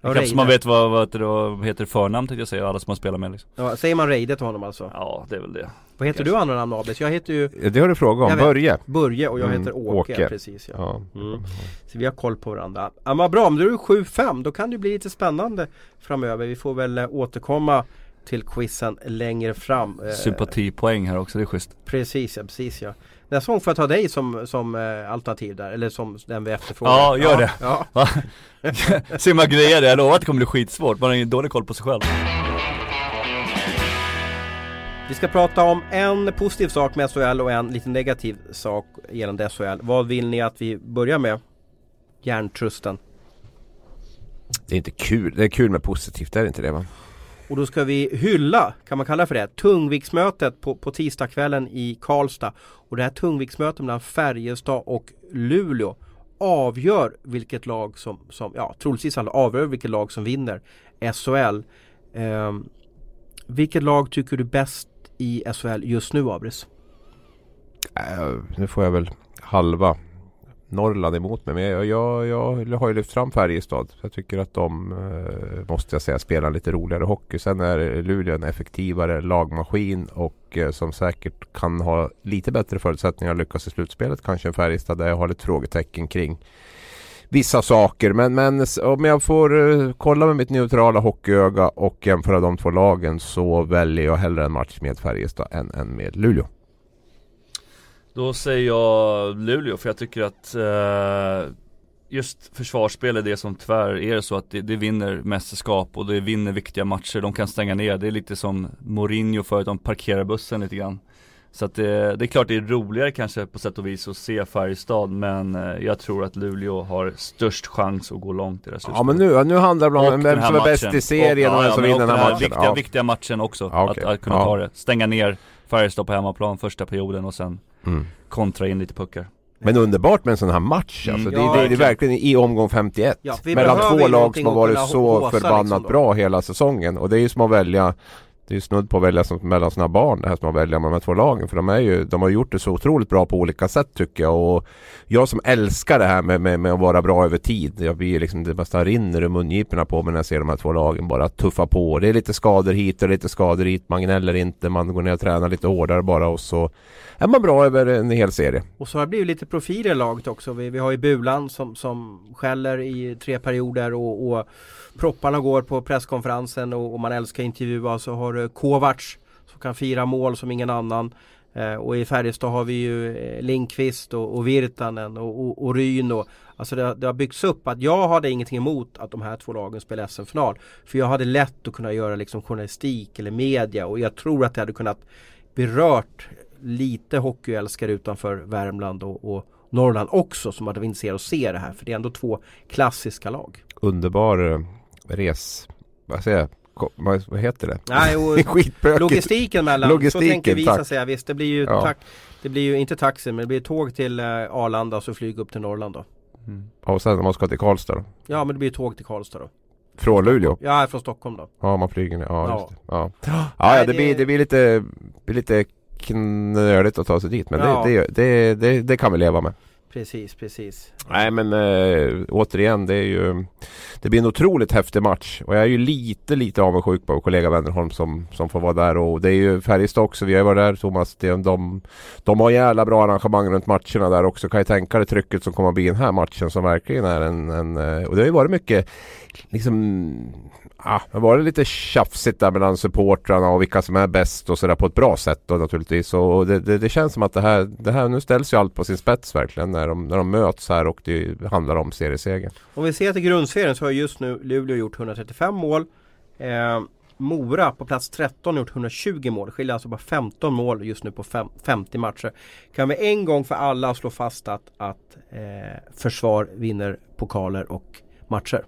Ja, Kanske man vet vad, vad, det, heter förnamn tänkte jag säga, alla som har spelat med liksom. Ja, säger man Reide till honom alltså? Ja, det är väl det. Vad heter du andra namn Abis? Jag heter ju det har du frågat om. vet. Börje. Börje och jag Mm, heter Åke, Åke. precis ja. Ja. Mm. Så vi har koll på varandra. Ja, men bra, om du är 7-5 då kan det bli lite spännande framöver. Vi får väl eh, återkomma till quizen längre fram. Eh, Sympatipoäng här också, det är schysst. Precis ja, precis ja. Nästa gång får jag ta dig som, som eh, alternativ där, eller som den vi efterfrågar. Ja, gör det. Ja. <laughs> Va? <laughs> Simma grejer, jag lovar att det kommer bli skitsvårt, man har ingen dålig koll på sig själv. Vi ska prata om en positiv sak med SHL och en lite negativ sak gällande SHL. Vad vill ni att vi börjar med? Järntrusten. Det är inte kul. Det är kul med positivt, det är inte det va? Och då ska vi hylla, kan man kalla för det, tungviktsmötet på, på tisdagskvällen i Karlstad. Och det här tungviktsmötet mellan Färjestad och Luleå avgör vilket lag som, som ja troligtvis alla avgör vilket lag som vinner SHL. Ehm, vilket lag tycker du bäst i SHL just nu Abris? Äh, nu får jag väl halva Norrland emot mig. Men jag, jag, jag har ju lyft fram Färjestad. Jag tycker att de, eh, måste jag säga, spelar lite roligare hockey. Sen är Luleå en effektivare lagmaskin och eh, som säkert kan ha lite bättre förutsättningar att lyckas i slutspelet kanske än Färjestad där jag har lite frågetecken kring vissa saker. Men, men om jag får eh, kolla med mitt neutrala hockeyöga och jämföra de två lagen så väljer jag hellre en match med Färjestad än, en med Luleå. Då säger jag Luleå för jag tycker att eh, just försvarsspel är det som tyvärr är så att det, det vinner mästerskap och det vinner viktiga matcher. De kan stänga ner. Det är lite som Mourinho förut, de parkerar bussen lite grann. Så att det, det är klart det är roligare kanske på sätt och vis att se Färjestad men eh, jag tror att Luleå har störst chans att gå långt i det här Ja men nu, nu handlar det Och om den vem här som är bäst matchen. i serien och, ja, vem ja, som vinner och den här matchen. Viktiga, ja. viktiga matchen också, Ja, okej. att, att kunna Ja. ta det. Stänga ner Färjestad på hemmaplan första perioden och sen Mm. kontra in lite puckar. Men underbart med en sån här match Mm. alltså. Ja, det, det, det är verkligen. i omgång 51. Ja, mellan två lag som har varit så håsa förbannat liksom bra hela säsongen. Och det är ju som att välja det är ju snudd på att välja som, mellan sina barn det här som man väljer mellan de här två lagen. För de, är ju, de har gjort det så otroligt bra på olika sätt tycker jag. Och jag som älskar det här med, med, med att vara bra över tid. Jag blir liksom, det bara rinner ur mungiporna på mig när jag ser de här två lagen bara tuffa på. Det är lite skador hit och lite skador dit. Man gnäller inte, man går ner och tränar lite hårdare bara och så är man bra över en hel serie. Och så har det blivit lite profiler i laget också. Vi, vi har ju Bulan som, som skäller i tre perioder och, och propparna går på presskonferensen och, och man älskar intervjua. Så har du Kovacs som kan fira mål som ingen annan. Eh, och i Färjestad har vi ju eh, Linkvist och, och Virtanen och, och, och Ryn. Och, alltså det, har- det har byggts upp att jag hade ingenting emot att de här två lagen spelar SM-final. För jag hade lätt att kunna göra liksom journalistik eller media och jag tror att det hade kunnat berört lite hockeyälskare utanför Värmland och, och Norrland också som hade varit intresserade av att se det här. För det är ändå två klassiska lag. Underbar eh, res... Vad säger jag? Vad, heter det? Nej, och <laughs> logistiken mellan, Logistiken, så tänker vi tack. säga. Visst, det blir ju, Ja. tack, det blir ju inte taxi men det blir tåg till eh, Arlanda och så flyg upp till Norrland då. Ja, och sen om man ska till Karlstad då? Ja men det blir tåg till Karlstad då. Från Luleå? Är från Stockholm då. Ja, man flyger ner. Ja, Ja. just det. Ja. Ja, ja det, det- blir, det blir lite, blir lite knöligt att ta sig dit. Men Ja. det, det, det, det, det kan vi leva med. Precis, precis. Nej men äh, återigen det är ju det blir en otroligt häftig match. Och jag är ju lite, lite avundsjuk på kollega Wennerholm som, som får vara där. Och det är ju Färjestad också. Vi har ju varit där Thomas. De, de, de har jävla bra arrangemang runt matcherna där också. Kan ju tänka dig trycket som kommer att bli i den här matchen som verkligen är en, en eh, och det har ju varit mycket liksom Ja, det har varit lite tjafsigt där mellan supportrarna och vilka som är bäst och sådär på ett bra sätt då naturligtvis. Och det, det, det, känns som att det här, det här, nu ställs ju allt på sin spets verkligen när de, när de möts här och det handlar om seriesegern. Om vi ser till grundserien så har just nu Luleå gjort 135 mål. Eh, Mora på plats 13 har gjort 120 mål. Skiljer alltså bara 15 mål just nu på fem, 50 matcher. Kan vi en gång för alla slå fast att, att eh, försvar vinner pokaler och matcher?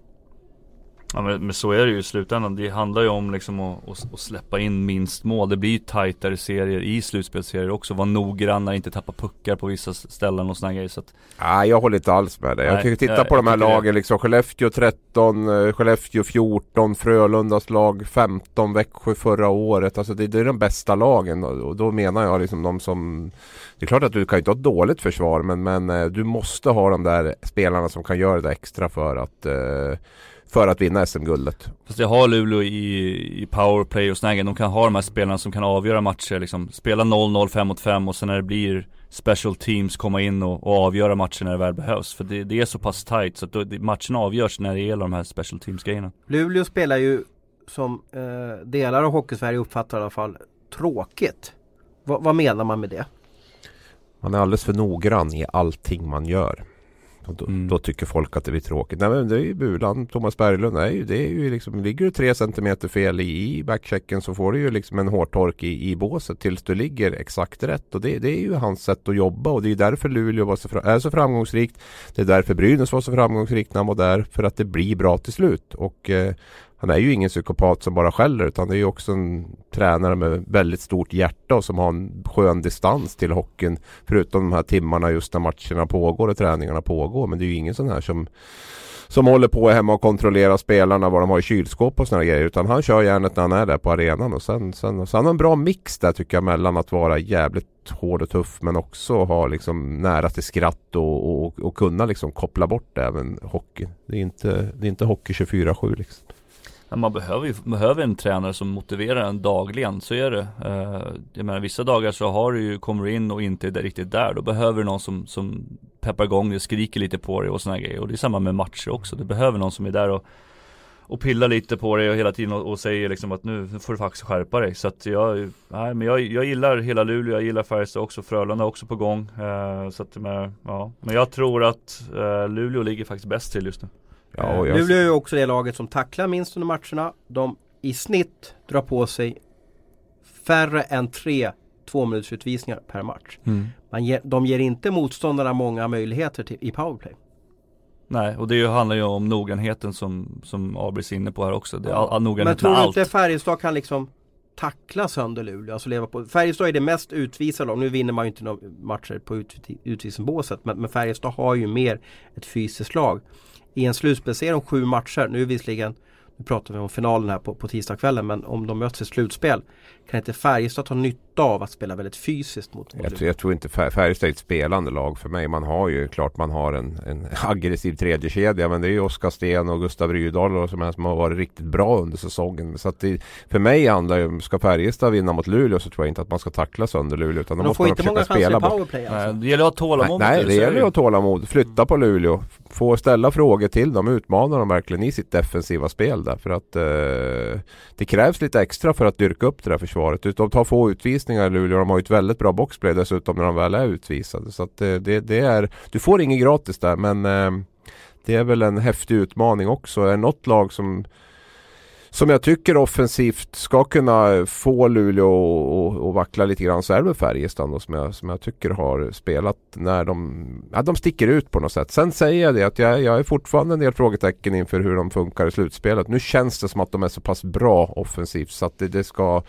Ja men, men, så är det ju i slutändan. Det handlar ju om liksom att, att, att släppa in minst mål. Det blir ju tajtare serier i slutspelsserier också. Vara noggranna, inte tappa puckar på vissa ställen och sådana grejer. Så att... Nej jag håller inte alls med dig. Jag tycker titta jag, på de här lagen liksom. Skellefteå 13, eh, Skellefteå 14, Frölundas lag 15, Växjö förra året. Alltså det, det är de bästa lagen. Och då menar jag liksom de som Det är klart att du kan inte ha ett dåligt försvar men, men eh, du måste ha de där spelarna som kan göra det extra för att eh, för att vinna SM-guldet. Fast jag har Luleå i, i powerplay och snaggen. De kan ha de här spelarna som kan avgöra matcher liksom. Spela 0-0, 5 mot 5 och sen när det blir special teams komma in och, och avgöra matcher när det väl behövs. För det, det är så pass tight så att då, matchen avgörs när det gäller de här special teams grejerna. Luleå spelar ju som eh, delar av Hockeysverige uppfattar i alla fall tråkigt. Va, vad menar man med det? Man är alldeles för noggrann i allting man gör. Då, mm. då, tycker folk att det blir tråkigt. Nej men det är ju Bulan, Thomas Berglund. Nej, det är ju liksom, ligger du tre centimeter fel i, i backchecken så får du ju liksom en hårtork i, i båset tills du ligger exakt rätt. Och det, det är ju hans sätt att jobba och det är därför Luleå var så, är så framgångsrikt. Det är därför Brynäs var så framgångsrikt när han var där. För att det blir bra till slut. Och eh, han är ju ingen psykopat som bara skäller utan det är ju också en tränare med väldigt stort hjärta och som har en skön distans till hockeyn. Förutom de här timmarna just när matcherna pågår och träningarna pågår. Men det är ju ingen sån här som som håller på hemma och kontrollerar spelarna vad de har i kylskåp och sådana grejer. Utan han kör järnet när han är där på arenan. Och sen, sen, så han har en bra mix där tycker jag mellan att vara jävligt hård och tuff men också ha liksom nära till skratt och, och, och kunna liksom koppla bort även hockey. Det är inte, det är inte hockey 24-7 liksom. Man behöver ju behöver en tränare som motiverar en dagligen, så är det. Eh, jag menar vissa dagar så har du ju, kommer du in och inte är riktigt där. Då behöver du någon som, som peppar igång dig, skriker lite på dig och sådana grejer. Och det är samma med matcher också. Du behöver någon som är där och, och pillar lite på dig och hela tiden och, och säger liksom att nu får du faktiskt skärpa dig. Så att jag, nej men jag, jag gillar hela Luleå, jag gillar Färjestad också, Frölunda också på gång. Eh, så att, men, ja. men jag tror att eh, Luleå ligger faktiskt bäst till just nu. Ja, jag... Luleå är ju också det laget som tacklar minst under matcherna. De i snitt drar på sig färre än tre tvåminutersutvisningar per match. Mm. Man ger, de ger inte motståndarna många möjligheter till, i powerplay. Nej, och det handlar ju om noggrannheten som, som Abris är inne på här också. Det är all, all Men tror du inte Färjestad kan liksom tackla sönder Luleå? Alltså leva på. Färjestad är det mest utvisade lag. Nu vinner man ju inte några matcher på ut, utvisningsbåset. Men, men Färjestad har ju mer ett fysiskt lag i en slutspelsserie om sju matcher, nu visserligen nu pratar vi om finalen här på, på tisdagskvällen men om de möts i slutspel kan inte Färjestad ta nytta av att spela väldigt fysiskt mot jag tror, jag tror inte Färjestad är ett spelande lag för mig. Man har ju klart man har en, en <laughs> aggressiv tredje kedja men det är ju Oskar Sten och Gustav Rydahl och som, som har varit riktigt bra under säsongen. Så att det, för mig handlar det om, ska Färjestad vinna mot Luleå så tror jag inte att man ska tackla sönder Luleå utan de måste får inte många chanser i powerplay alltså. Nej, det gäller att ha tålamod. Nej, nej det gäller att ha tålamod. Flytta på Luleå. Få ställa frågor till dem, utmana dem verkligen i sitt defensiva spel där för att eh, det krävs lite extra för att dyrka upp det där försvaret. De tar få utvisningar i Luleå. De har ju ett väldigt bra boxplay dessutom när de väl är utvisade. Så att eh, det, det, är, du får inget gratis där men eh, det är väl en häftig utmaning också. Är det något lag som som jag tycker offensivt ska kunna få Luleå att vackla lite grann så är det väl Färjestad då, som, jag, som jag tycker har spelat när de, ja, de sticker ut på något sätt. Sen säger jag det att jag, jag är fortfarande en del frågetecken inför hur de funkar i slutspelet. Nu känns det som att de är så pass bra offensivt så att det, det ska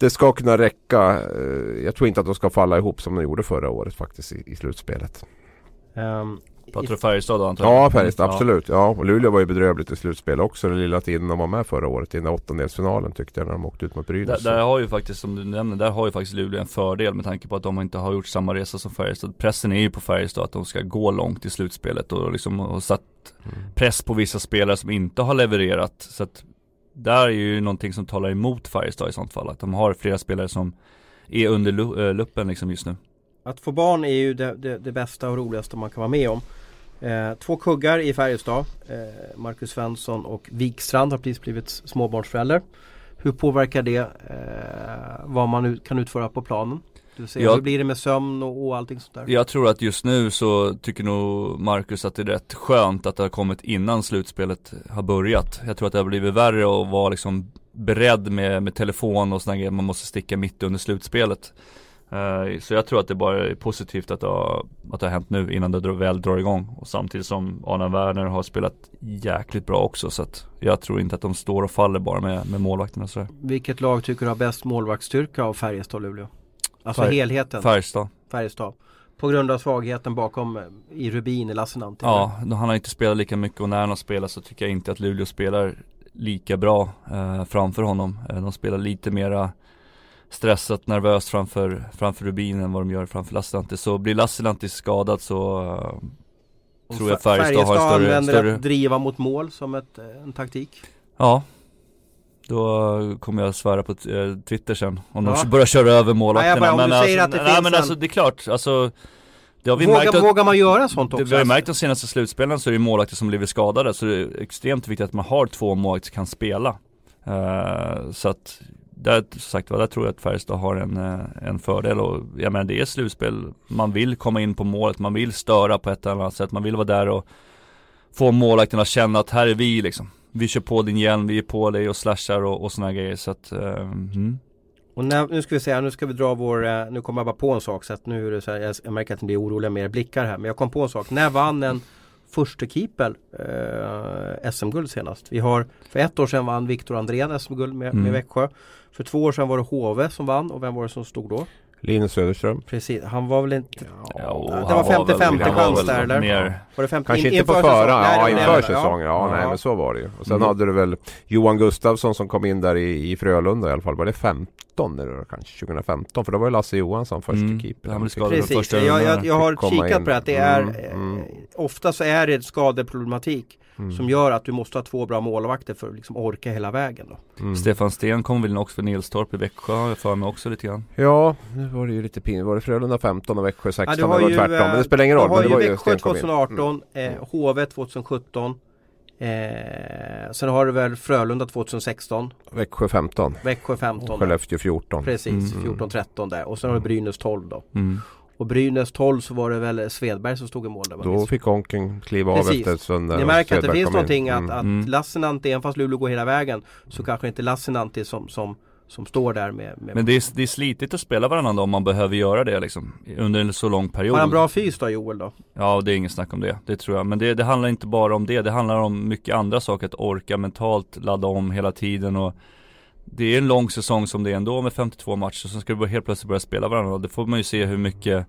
det ska kunna räcka. Eh, jag tror inte att de ska falla ihop som de gjorde förra året faktiskt i, i slutspelet. Um, Pratar du Färjestad då antagligen? Ja, Färjestad absolut. Ja, och Luleå var ju bedrövligt i slutsspel också. Den lilla tiden de var med förra året i den där åttondelsfinalen tyckte jag när de åkte ut mot Brynäs. Där, där har ju faktiskt, som du nämner, där har ju faktiskt Luleå en fördel med tanke på att de inte har gjort samma resa som Färjestad. Pressen är ju på Färjestad att de ska gå långt i slutspelet och liksom har satt press på vissa spelare som inte har levererat. Så att där är ju någonting som talar emot Färjestad i sånt fall. Att de har flera spelare som är under lu- eh, luppen liksom just nu. Att få barn är ju det, det, det bästa och roligaste man kan vara med om. Eh, två kuggar i Färjestad. Eh, Marcus Svensson och Wikstrand har precis blivit småbarnsförälder. Hur påverkar det eh, vad man kan utföra på planen? Du ser, Ja. Hur blir det med sömn och, och allting sånt där? Jag tror att just nu så tycker nog Marcus att det är rätt skönt att det har kommit innan slutspelet har börjat. Jag tror att det har blivit värre att vara liksom beredd med, med telefon och sådana grejer man måste sticka mitt under slutspelet. Eh, så jag tror att det bara är positivt att det har, att det har hänt nu innan det väl drar igång. Och samtidigt som Arne Werner har spelat jäkligt bra också så att jag tror inte att de står och faller bara med, med målvakterna sådär. Vilket lag tycker du har bäst målvaktsstyrka av Färjestad och Luleå? Alltså Färj- helheten, Färjestad. Färjestad. På grund av svagheten bakom eh, i Rubin i Lassinantti. Ja, han har inte spelat lika mycket och när han har spelat så tycker jag inte att Luleå spelar lika bra eh, framför honom. Eh, de spelar lite mera stressat, nervöst framför, framför Rubin än vad de gör framför Lassinantti. Så blir Lassinantti skadad så eh, tror jag Fär- Färjestad har en större- använder större- att driva mot mål som ett, eh, en taktik. ja då kommer jag svära på eh, Twitter sen om Ja. de börjar köra över målvakterna. bara, om men alltså, att det nej, men en- alltså det är klart, alltså det har vi Vågar, märkt att, vågar man göra sånt också? Det, vi har märkt de senaste slutspelen så är det målvakter som blivit skadade så det är extremt viktigt att man har två målvakter som kan spela. Eh, så att där, som sagt där tror jag att Färjestad har en, eh, en fördel och jag menar det är slutspel. Man vill komma in på målet, man vill störa på ett eller annat sätt, man vill vara där och få målvakten att känna att här är vi liksom. Vi kör på din hjälm, vi är på dig och slashar och, och sådana grejer så att, eh, mm. Och när, nu ska vi här, nu ska vi dra vår, eh, nu kommer jag bara på en sak så att nu är det så här, jag, märker att ni blir oroliga med era blickar här. Men jag kom på en sak. När vann en första keeper eh, SM-guld senast? Vi har, för ett år sedan vann Viktor Andrén SM-guld med, med Mm. Växjö. För två år sedan var det HV som vann och vem var det som stod då? Linus Söderström. Precis, han var väl inte... Ja, det han var 50-50 väl- han var chans där, eller? Mer, Var det 50, Kanske in- inte på förra, ja inför säsongen. Ja, nej men så var det ju. Och sen Mm. hade du väl Johan Gustafsson som kom in där i, i Frölunda i alla fall. Var det 15 eller kanske 2015? För då var ju Lasse Johansson första Mm, keeper. han blev Precis, första jag, jag, jag har kikat in. på det att det är Mm, eh, mm. Ofta så är det skadeproblematik Mm. som gör att du måste ha två bra målvakter för att liksom orka hela vägen. Då. Mm. Stefan Sten kom väl också för Nilstorp i Växjö har jag för mig också lite grann. Ja, nu var det ju lite pinigt. Var det Frölunda 15 och Växjö 16? du det var ju, tvärtom. Men eh, det spelar ingen roll. Du har Men det var ju Växjö Sten kom in. 2018, eh, HV 2017 eh, Sen har du väl Frölunda 2016 Växjö 15. Växjö 15 Skellefteå 14. Precis, Mm. 14-13 där och sen har du Brynäs 12 då Mm. Och Brynäs 12 så var det väl Svedberg som stod i mål där? Då fick Onken kliva av Precis. efter ett stund Ni märker att det finns kom in. någonting att, Mm. att Mm. Lassinantti, även fast Luleå går hela vägen Så kanske inte Lassinantti som, som, som står där med, med Men det är, det är slitigt att spela varandra då om man behöver göra det liksom Under en så lång period Har han bra fys då Joel då? Ja det är inget snack om det, det tror jag Men det, det handlar inte bara om det, det handlar om mycket andra saker Att orka mentalt, ladda om hela tiden och Det är en lång säsong som det är ändå med 52 matcher Sen ska bara helt plötsligt börja spela varandra. Det får man ju se hur mycket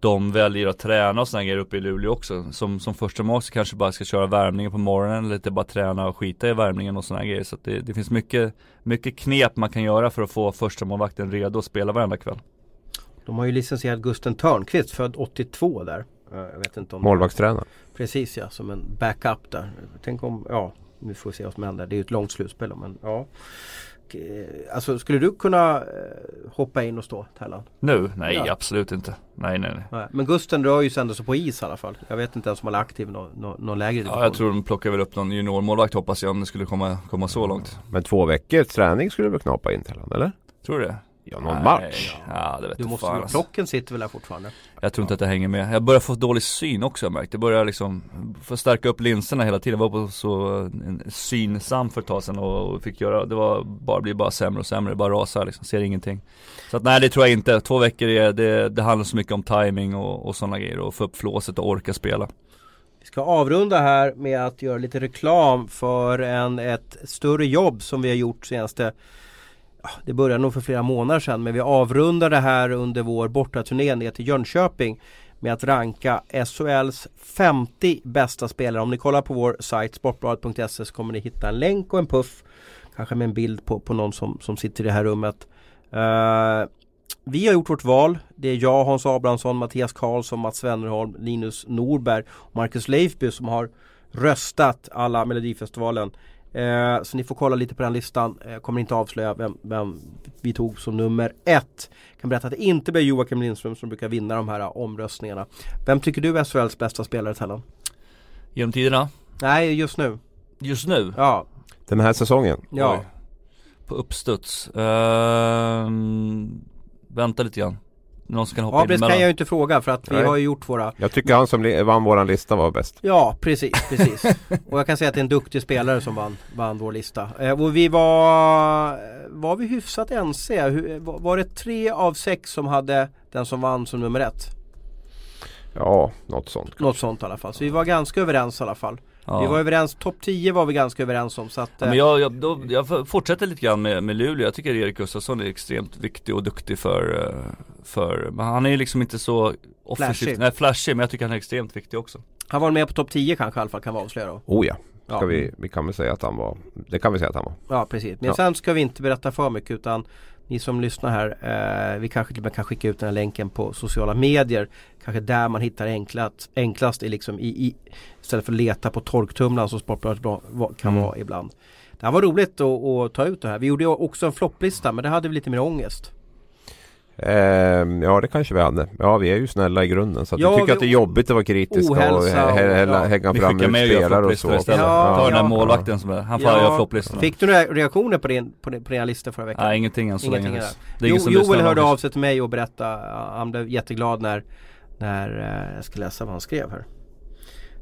de väljer att träna och sådana grejer uppe i Luleå också. Som, som första mål så kanske bara ska köra värmningen på morgonen eller lite bara träna och skita i värmningen och sådana grejer. Så att det, det finns mycket, mycket knep man kan göra för att få första målvakten redo att spela varenda kväll. De har ju licensierat Gusten Törnqvist född 82 där. Jag vet inte om Målvaktstränare. Precis ja, som en backup där. Tänk om, ja Nu får vi se vad som händer. Det är ju ett långt slutspel men ja Eh, Alltså skulle du kunna eh, hoppa in och stå Tellan? Nu? Nej Ja. absolut inte Nej nej nej Nej. Men Gusten rör ju sig ändå så på is i alla fall. Jag vet inte ens om han är aktiv i någon, någon, någon lägre Ja jag tror de plockar väl upp någon juniormålvakt hoppas jag om det skulle komma, komma så långt Men två veckors träning skulle du väl knapa in honom, eller? Tror du det? Ja, någon Nej, match. Ja det vet Du jag måste, fan alltså. Plocken sitter väl där fortfarande? Jag tror inte att det hänger med. Jag börjar få dålig syn också har jag märkt. Jag börjar liksom få stärka upp linserna hela tiden. Jag var på så synsam för ett tag sedan och fick göra, det var bara, blir bara sämre och sämre. Det bara rasar liksom, ser ingenting. Så att nej det tror jag inte. Två veckor är, det, det handlar så mycket om timing och, och sådana grejer och få upp flåset och orka spela. Vi ska avrunda här med att göra lite reklam för en, ett större jobb som vi har gjort senaste det började nog för flera månader sedan men vi avrundar det här under vår bortaturné ner till Jönköping med att ranka SHLs 50 bästa spelare. Om ni kollar på vår sajt sportbladet.se så kommer ni hitta en länk och en puff. Kanske med en bild på, på någon som, som sitter i det här rummet. Uh, vi har gjort vårt val. Det är jag, Hans Abrahamsson, Mattias Karlsson, Mats Wennerholm, Linus Norberg och Marcus Leifby som har röstat alla Melodifestivalen. Eh, så ni får kolla lite på den listan. Eh, kommer inte avslöja vem, vem, vi tog som nummer ett. Kan berätta att det inte blir Joakim Lindström som brukar vinna de här omröstningarna. Vem tycker du är SHLs bästa spelare Tellan? Genom tiderna? Nej, just nu. Just nu? Ja. Den här säsongen? Ja. Oj. På uppstuds? Uh, vänta lite grann. Någon som kan hoppa ja, in det emellan. kan jag ju inte fråga för att vi Nej. har ju gjort våra Jag tycker han som vann våran lista var bäst. Ja precis, precis. och jag kan säga att det är en duktig spelare som vann, vann vår lista. Eh, och vi var, var vi hyfsat ense? Hur, var det tre av sex som hade den som vann som nummer ett? Ja, något sånt. Något sånt i alla fall. Så vi var ganska överens i alla fall. Ja. Vi var överens, topp 10 var vi ganska överens om så att Ja, eh, men jag, jag, då, jag fortsätter lite grann med, med Luleå. Jag tycker Erik Gustafsson är extremt viktig och duktig för, eh, för men han är ju liksom inte så offensivt, nej flashig men jag tycker han är extremt viktig också. Han var med på topp 10 kanske i alla fall kan vi avslöja då. Oh ja. Ska Ja. vi, vi kan väl säga att han var, det kan vi säga att han var. Ja precis, men Ja. sen ska vi inte berätta för mycket utan ni som lyssnar här, eh, vi kanske till och med kan skicka ut den här länken på sociala medier. Kanske där man hittar enklast, enklast i liksom i, i, istället för att leta på torktumlaren som Sportbladet kan Mm. vara ibland. Det här var roligt att, att ta ut det här. Vi gjorde också en flopplista men det hade vi lite mer ångest. Ehm, ja det kanske vi hade. Ja vi är ju snälla i grunden så att Ja, vi tycker vi- att det är jobbigt att vara kritiska och Ohälsa och- hä- ja. hänga fram med spelare och så. istället. Ja, Ta den där ja. målvakten som är, han får göra flopplistorna. Fick du några reaktioner på din, på din, på dina listor förra veckan? Nej ingenting än så Ingenting länge. Det Jo, Joel hörde av sig till mig och berättade, han blev jätteglad när, när eh, jag ska läsa vad han skrev här.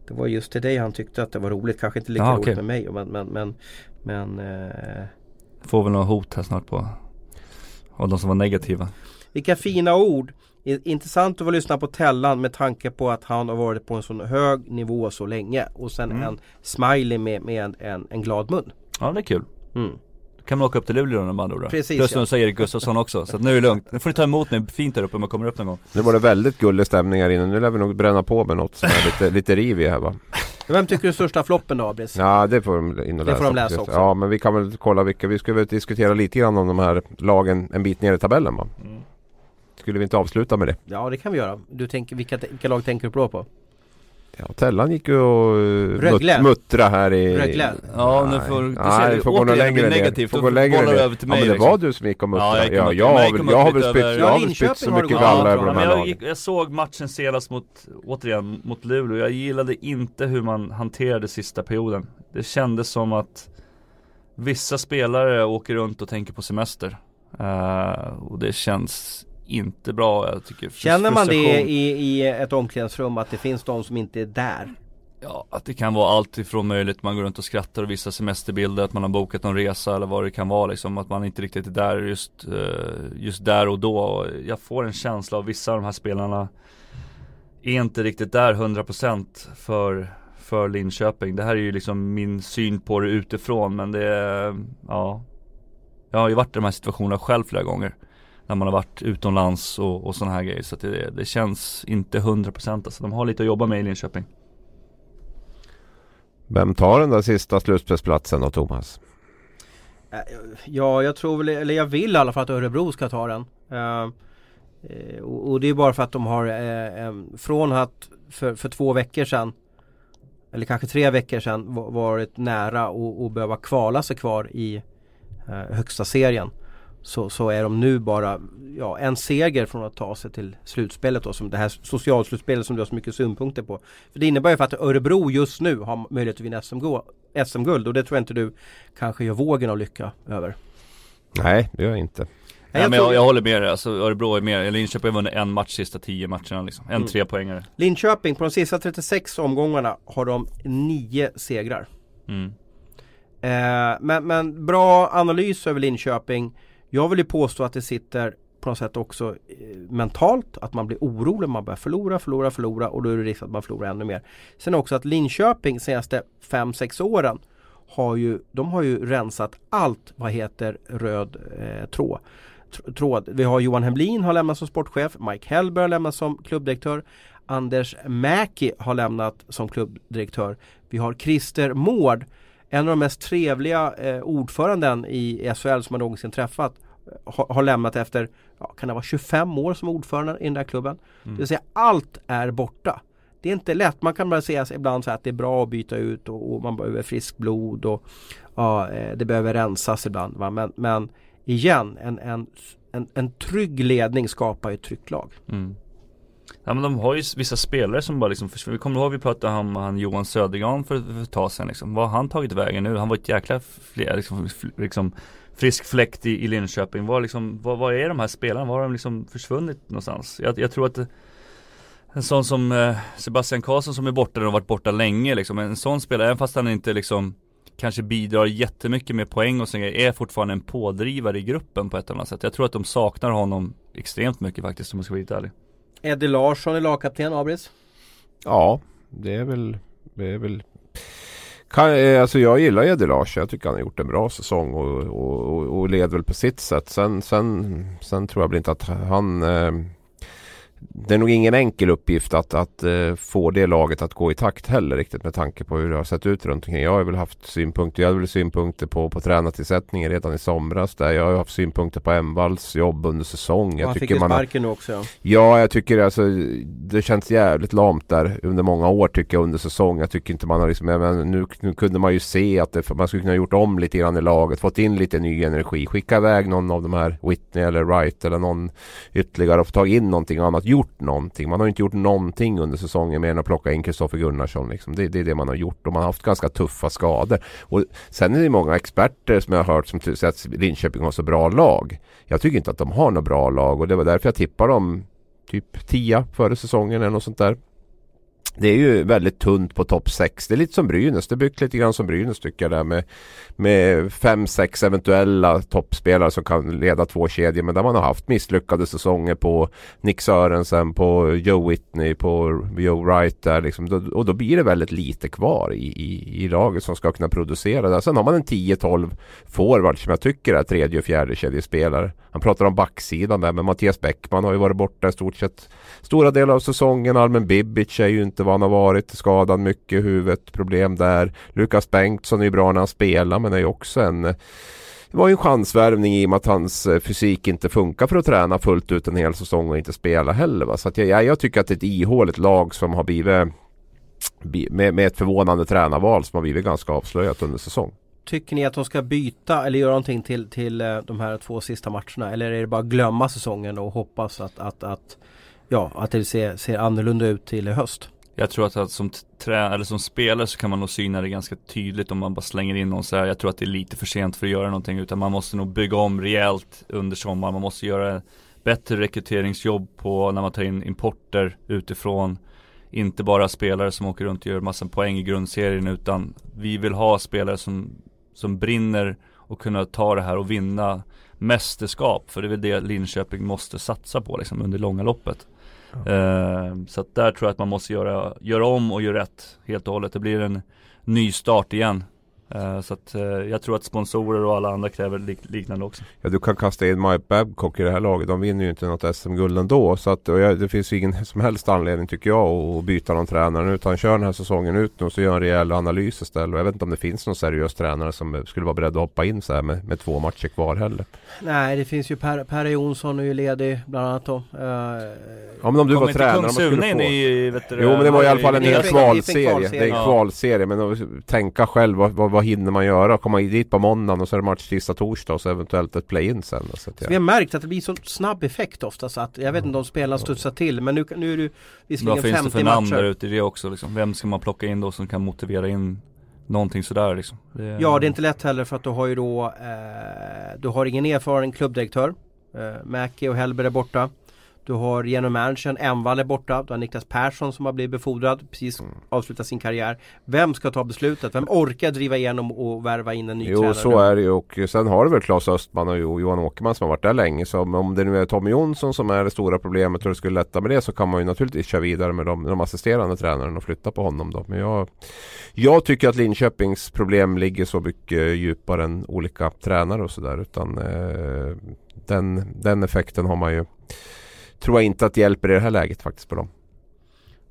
Det var just till dig han tyckte att det var roligt, kanske inte lika Ja, roligt okej. med mig men, men, men, men eh, Får väl något hot här snart på av de som var negativa. Vilka fina ord! Intressant att få lyssna på Tellan med tanke på att han har varit på en sån hög nivå så länge och sen Mm. en smiley med, med en, en, en glad mun. Ja det är kul. Mm. Då kan man åka upp till Luleå andra ord då. Precis, Plus ja. säger Erik Gustafsson också, så att nu är det lugnt. Nu får ni ta emot mig fint där uppe om jag kommer upp någon gång. Nu var det väldigt gullig stämning här inne. Nu lär vi nog bränna på med något som är lite, <laughs> lite riv i här va. Vem tycker du är största floppen då Abris? Ja det får de in och Det läsa. får de läsa också. Ja men vi kan väl kolla vilka. Vi ska väl diskutera lite grann om de här lagen en bit ner i tabellen va. Mm. Skulle vi inte avsluta med det? Ja det kan vi göra. Du tänker, vilka, vilka lag tänker du på? Ja, Tellan gick ju och eh, Rögle. mut, muttra här i... Rögle. Ja, nu Nej. får du Nej, ser det får gå längre ner. negativt. Får gå längre bollar du ner. över till ja, mig men det liksom. var du som gick och muttrade. Ja, jag gick och ja, jag, jag har väl- och jag har väl muttrade spytt, jag har Ja, spytt så mycket galla över de men här jag, gick, jag såg matchen senast mot, återigen, mot Luleå. Jag gillade inte hur man hanterade sista perioden. Det kändes som att vissa spelare åker runt och tänker på semester. Eh, och det känns inte bra. Jag tycker Känner man det i, i ett omklädningsrum att det finns de som inte är där? Ja, att det kan vara allt ifrån möjligt. Man går runt och skrattar och visar semesterbilder, att man har bokat någon resa eller vad det kan vara liksom. Att man inte riktigt är där just, eh, just där och då. Och jag får en känsla av vissa av de här spelarna är inte riktigt där 100% för, för Linköping. Det här är ju liksom min syn på det utifrån men det är, ja. Jag har ju varit i de här situationerna själv flera gånger. När man har varit utomlands och, och sådana här grejer. Så att det, det känns inte 100% alltså. De har lite att jobba med i Linköping. Vem tar den där sista slutspelsplatsen då Thomas? Eh, Ja, jag tror väl, eller jag vill i alla fall att Örebro ska ta den. Eh, eh, och, och det är bara för att de har eh, eh, från att för, för två veckor sedan eller kanske tre veckor sedan va- varit nära och, och behöva kvala sig kvar i eh, högsta serien. Så, så är de nu bara ja, en seger från att ta sig till slutspelet då, som det här socialslutspelet som du har så mycket synpunkter på. För det innebär ju för att Örebro just nu har möjlighet att vinna SM-guld och det tror jag inte du kanske gör vågen av lycka över. Nej det gör jag inte. Nej, jag men jag, jag håller med dig, alltså Örebro är med, eller Linköping har vunnit en match sista tio matcherna liksom. En Mm. trepoängare. Linköping på de sista 36 omgångarna har de nio segrar. Mm. Eh, men, men bra analys över Linköping. Jag vill ju påstå att det sitter på något sätt också eh, mentalt. Att man blir orolig. Man börjar förlora, förlora, förlora och då är det risk att man förlorar ännu mer. Sen också att Linköping senaste 5-6 åren har ju, de har ju rensat allt vad heter röd eh, tråd. Tråd. Vi har Johan Hemlin har lämnat som sportchef. Mike Hellberg har lämnat som klubbdirektör. Anders Mäki har lämnat som klubbdirektör. Vi har Christer Mård, en av de mest trevliga eh, ordföranden i SHL som man någonsin träffat. Har, har lämnat efter, ja, kan det vara 25 år som ordförande i den där klubben. Mm. Det vill säga allt är borta. Det är inte lätt, man kan bara säga ibland så att det är bra att byta ut och, och man behöver frisk blod och ja, eh, det behöver rensas ibland. Va? Men, men igen, en, en, en, en trygg ledning skapar ju ett tryggt lag. Mm. Ja men de har ju vissa spelare som bara liksom försvinner. Vi kommer ihåg vi pratade om han Johan Södergran för, för ett tag sedan liksom. Vad har han tagit vägen nu? Han var ett jäkla fler, liksom, liksom frisk fläkt i, i Linköping. Var liksom, vad, vad är de här spelarna? Var har de liksom försvunnit någonstans? Jag, jag tror att en sån som eh, Sebastian Karlsson som är borta och har varit borta länge liksom. En sån spelare, även fast han inte liksom kanske bidrar jättemycket med poäng och så är fortfarande en pådrivare i gruppen på ett eller annat sätt. Jag tror att de saknar honom extremt mycket faktiskt om jag ska vara helt ärlig. Eddie Larsson är lagkapten, Abris. Ja, det är väl... Det är väl kan, eh, alltså jag gillar Eddie Larsson. Jag tycker han har gjort en bra säsong och, och, och, och leder väl på sitt sätt. Sen, sen, sen tror jag väl inte att han... Eh, det är nog ingen enkel uppgift att, att uh, få det laget att gå i takt heller riktigt med tanke på hur det har sett ut runt omkring. Jag har väl haft synpunkter, jag hade väl synpunkter på, på tränartillsättningen redan i somras där. Jag har haft synpunkter på Envalls jobb under säsong. Jag han fick tycker ju man har, sparken nu också. Ja. Ja, jag tycker alltså det känns jävligt lamt där under många år tycker jag under säsong. Jag tycker inte man har liksom, men nu, nu kunde man ju se att det, man skulle kunna ha gjort om lite grann i laget, fått in lite ny energi, skicka iväg någon av de här Whitney eller Wright eller någon ytterligare och få tag in någonting annat, gjort någonting. Man har inte gjort någonting under säsongen mer än att plocka in Kristoffer Gunnarsson. Liksom. Det, det är det man har gjort och man har haft ganska tuffa skador. Och sen är det många experter som jag har hört som säger att Linköping har så bra lag. Jag tycker inte att de har något bra lag och det var därför jag tippar dem typ 10 före säsongen eller något sånt där. Det är ju väldigt tunt på topp 6. Det är lite som Brynäs. Det är byggt lite grann som Brynäs tycker jag där med, med fem, sex eventuella toppspelare som kan leda två kedjor. Men där man har haft misslyckade säsonger på Nick Sörensen, på Joe Whitney, på Joe Wright där liksom. Och då blir det väldigt lite kvar i, i, i laget som ska kunna producera där. Sen har man en 10-12 forward som jag tycker är tredje och fjärde kedjespelare. Han pratar om backsidan där men Mattias Bäckman har ju varit borta i stort sett stora delar av säsongen. Armen Bibic är ju inte vad han har varit. Skadad mycket, huvudet, problem där. Lukas Bengtsson är ju bra när han spelar men är ju också en det var ju en chansvärvning i och med att hans eh, fysik inte funkar för att träna fullt ut en hel säsong och inte spela heller. Va? Så att jag, jag tycker att det är ett ihåligt lag som har blivit med, med ett förvånande tränarval som har blivit ganska avslöjat under säsong. Tycker ni att de ska byta eller göra någonting till, till eh, de här två sista matcherna? Eller är det bara glömma säsongen och hoppas att, att, att, ja, att det ser, ser annorlunda ut till i höst? Jag tror att, att som, trä, eller som spelare så kan man nog syna det ganska tydligt om man bara slänger in någon så här. Jag tror att det är lite för sent för att göra någonting utan man måste nog bygga om rejält under sommaren. Man måste göra bättre rekryteringsjobb på när man tar in importer utifrån. Inte bara spelare som åker runt och gör massa poäng i grundserien utan vi vill ha spelare som, som brinner och kunna ta det här och vinna mästerskap. För det är väl det Linköping måste satsa på liksom under långa loppet. Eh, så att där tror jag att man måste göra, göra om och göra rätt helt och hållet. Det blir en ny start igen. Eh, så att eh, jag tror att sponsorer och alla andra kräver lik, liknande också. Ja, du kan kasta in Mike Babcock i det här laget. De vinner ju inte något SM-guld ändå. Så att, jag, det finns ju ingen <laughs> som helst anledning tycker jag att byta någon tränare. Utan kör den här säsongen ut nu och så gör en rejäl analys istället. Jag vet inte om det finns någon seriös tränare som skulle vara beredd att hoppa in så här med, med två matcher kvar heller. Nej det finns ju Per, per Jonsson är ju ledig bland annat då. Uh, Ja men om du var tränare. om skulle Sune få... in i, vet du, Jo men det var i alla fall en hel en- det är en kvalserie. Det är en Ja. kvalserie. Men att tänka själv vad, vad, vad hinner man göra? Komma dit på måndagen och så är det match tisdag, torsdag och så eventuellt ett play-in sen. Så att Så vi jag, har märkt att det blir så snabb effekt ofta så att jag vet inte om spelarna studsar till men nu, nu är det ju Vad visserligen finns det 50 för namn där matcher. ute i det också liksom? Vem ska man plocka in då som kan motivera in någonting sådär liksom? Det, Ja det är inte lätt heller för att du har ju då eh, Du har ingen erfaren klubbdirektör eh, Mäki och Hellberg är borta Du har genom managern Envall är borta Du har Niklas Persson som har blivit befordrad Precis Mm. avslutat sin karriär Vem ska ta beslutet? Vem orkar driva igenom och värva in en ny jo tränare? så är det ju och sen har du väl Claes Östman och Jo- Johan Åkerman som har varit där länge. Så om- om det nu är Tommy Jonsson som är det stora problemet och det skulle lätta med det så kan man ju naturligtvis köra vidare med de, de assisterande tränarna och flytta på honom då. Men jag, jag tycker att Linköpings problem ligger så mycket djupare än olika tränare och sådär. Utan eh, den, den effekten har man ju Tror jag inte att det hjälper i det här läget faktiskt på dem.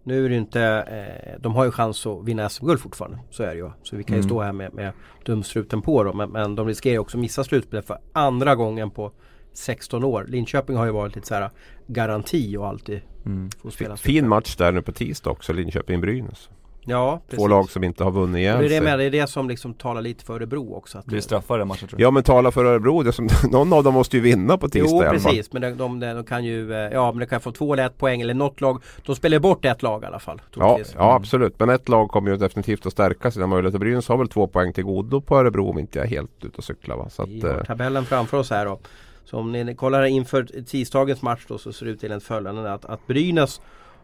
Nu är det inte, eh, de har ju chans att vinna SM-guld fortfarande. Så är det ju. Så vi kan ju Mm. stå här med, med dumstruten på dem. Men, men de riskerar ju också att missa slutspelet för andra gången på 16 år. Linköping har ju varit lite så här garanti och alltid Mm. få spela Fin match där nu på tisdag också, Linköping-Brynäs. Ja, precis. Två lag som inte har vunnit igen det är det, med, det är det som liksom talar lite för Örebro också. Att Blir den matchen tror du? Ja men tala för Örebro, det som, <laughs> någon av dem måste ju vinna på tisdag Jo precis, men de, de, de kan ju, eh, ja men de kan få två eller ett poäng eller något lag. De spelar bort ett lag i alla fall. Ja, ja absolut, men ett lag kommer ju definitivt att stärka sina möjligheter. Brynäs har väl två poäng till godo på Örebro om inte jag är helt ute och cyklar va. Så att, Vi har eh, tabellen framför oss här då. Så om ni kollar inför tisdagens match då så ser det ut enligt följande att, att Brynäs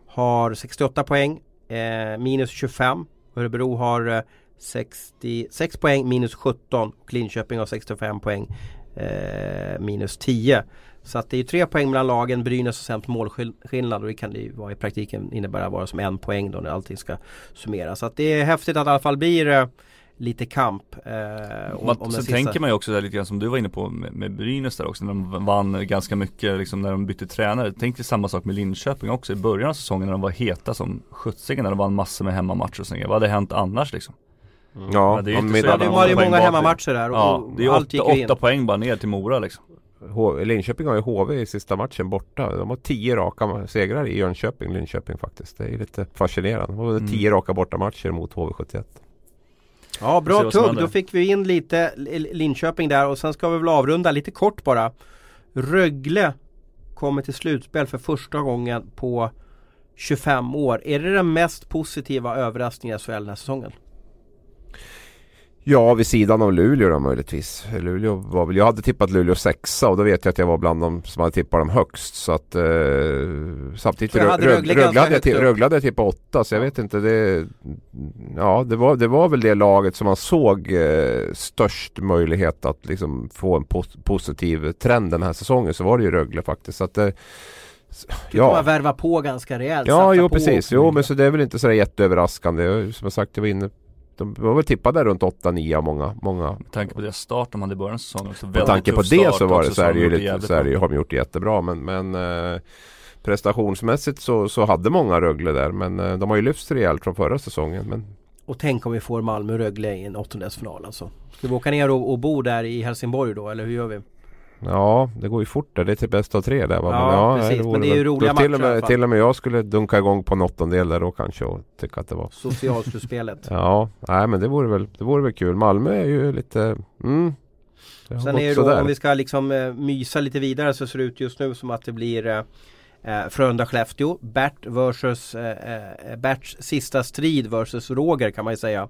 har 68 poäng eh, minus 25. Örebro har eh, 66 poäng minus 17 och Linköping har 65 poäng eh, minus 10. Så att det är tre poäng mellan lagen. Brynäs har sämst målskillnad och det kan det ju vara i praktiken innebära bara som en poäng då när allting ska summeras. Så att det är häftigt att det i alla fall blir eh, lite kamp. Eh, om, Man, om sen tänker man ju också där lite grann som du var inne på med, med Brynäs där också när de vann ganska mycket liksom när de bytte tränare. Tänk dig samma sak med Linköping också i början av säsongen när de var heta som sjuttsingen när de vann massor med hemmamatcher och sånt. Vad hade hänt annars liksom? ja, men det är ju Ja, det var ju många hemmamatcher där och, Ja, och det är allt gick åtta, ju in. åtta poäng bara ner till Mora liksom. H- Linköping har ju HV i sista matchen borta. De har tio raka segrar i Jönköping, Linköping faktiskt. Det är lite fascinerande. De har Mm. tio raka bortamatcher mot HV71. Ja, bra tugg. Då fick vi in lite Linköping där och sen ska vi väl avrunda lite kort bara. Rögle kommer till slutspel för första gången på 25 år. Är det den mest positiva överraskningen i SHL den här säsongen? Ja, vid sidan av Luleå då möjligtvis. Luleå var väl, jag hade tippat Luleå sexa och då vet jag att jag var bland de som hade tippat dem högst. Så att eh, samtidigt jag hade Rögle, hade jag. Rögle hade jag tippat åtta så jag vet inte. Det, ja, det var, det var väl det laget som man såg eh, störst möjlighet att liksom få en pos- positiv trend den här säsongen. Så var det ju Rögle faktiskt. Så att, eh, s- Ja. Ja, värva på ganska rejält. ja jo precis. Jo men så det är väl inte så jätteöverraskande. Som jag sagt, jag var inne de var väl tippade runt 8-9 av många, många Med tanke på deras start de hade i början av säsongen också. med tanke på det så var det så är det ju lite, så är det, har de gjort det jättebra men, men eh, prestationsmässigt så, så hade många Rögle där men eh, de har ju lyfts rejält från förra säsongen. Men Och tänk om vi får Malmö och Rögle i en åttondelsfinal alltså. Ska vi åka ner och, och bo där i Helsingborg då eller hur gör vi? Ja, det går ju fort där. Det är till bäst av tre där va? Ja, nej, precis. vore Men det är ju roliga då till matcher och, med, till och med jag skulle dunka igång på en åttondel där då kanske och tycka att det var Socialslutspelet. <laughs> Ja, nej men det vore väl, det vore väl kul. Malmö är ju lite mm, det Sen är det då om vi ska liksom eh, mysa lite vidare så ser det ut just nu som att det blir eh, eh, Frölunda-Skellefteå. Bert versus eh, eh, Berts sista strid versus Roger kan man ju säga.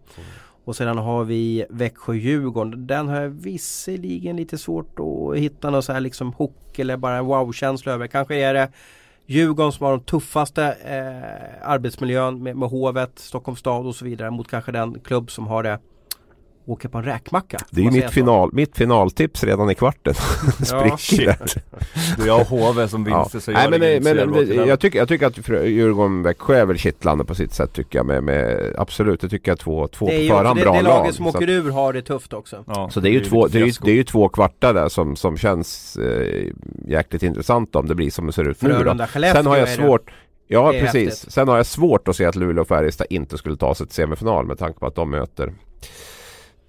Och sedan har vi Växjö-Djurgården. Den har jag visserligen lite svårt att hitta någon så här liksom hook eller bara en wow-känsla över. Kanske är det Djurgården som har den tuffaste eh, arbetsmiljön med, med hovet, Stockholms stad och så vidare mot kanske den klubb som har det åker på en räkmacka. Det är ju mitt, så? final, mitt finaltips redan i kvarten. <laughs> Spricker där. Det är jag och HV som Ja. vinster så Nej, jag men, så men, jävla bra till jag, den. tycker, jag tycker att Djurgården-Växjö är väl kittlande på sitt sätt tycker jag. Med, med, absolut, det tycker jag är två, två Det är på förhand det, bra det lag. laget som Så åker att- ur har det tufft också. Ja, Så det är ju, två, det är, ju- fiasko. det är ju två kvartar där som, som känns eh, jäkligt intressant om det blir som det ser ut nu då. Frölunda-Skellefteå Sen har jag är det- svårt Ja det är precis. häftigt. Sen har jag svårt att se att Luleå och Färjestad inte skulle ta sig till semifinal med tanke på att de möter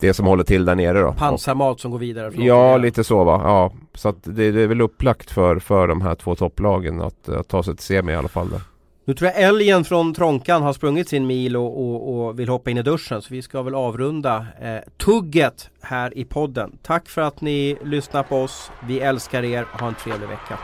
det som håller till där nere då. Pansarmat som går vidare. från Ja, lite så va. Ja, så att det, det är väl upplagt för, för de här två topplagen att, att ta sig till semi i alla fall. Där. Nu tror jag älgen från Tronkan har sprungit sin mil och, och, och vill hoppa in i duschen. Så vi ska väl avrunda eh, tugget här i podden. Tack för att ni lyssnar på oss. Vi älskar er. Ha en trevlig vecka.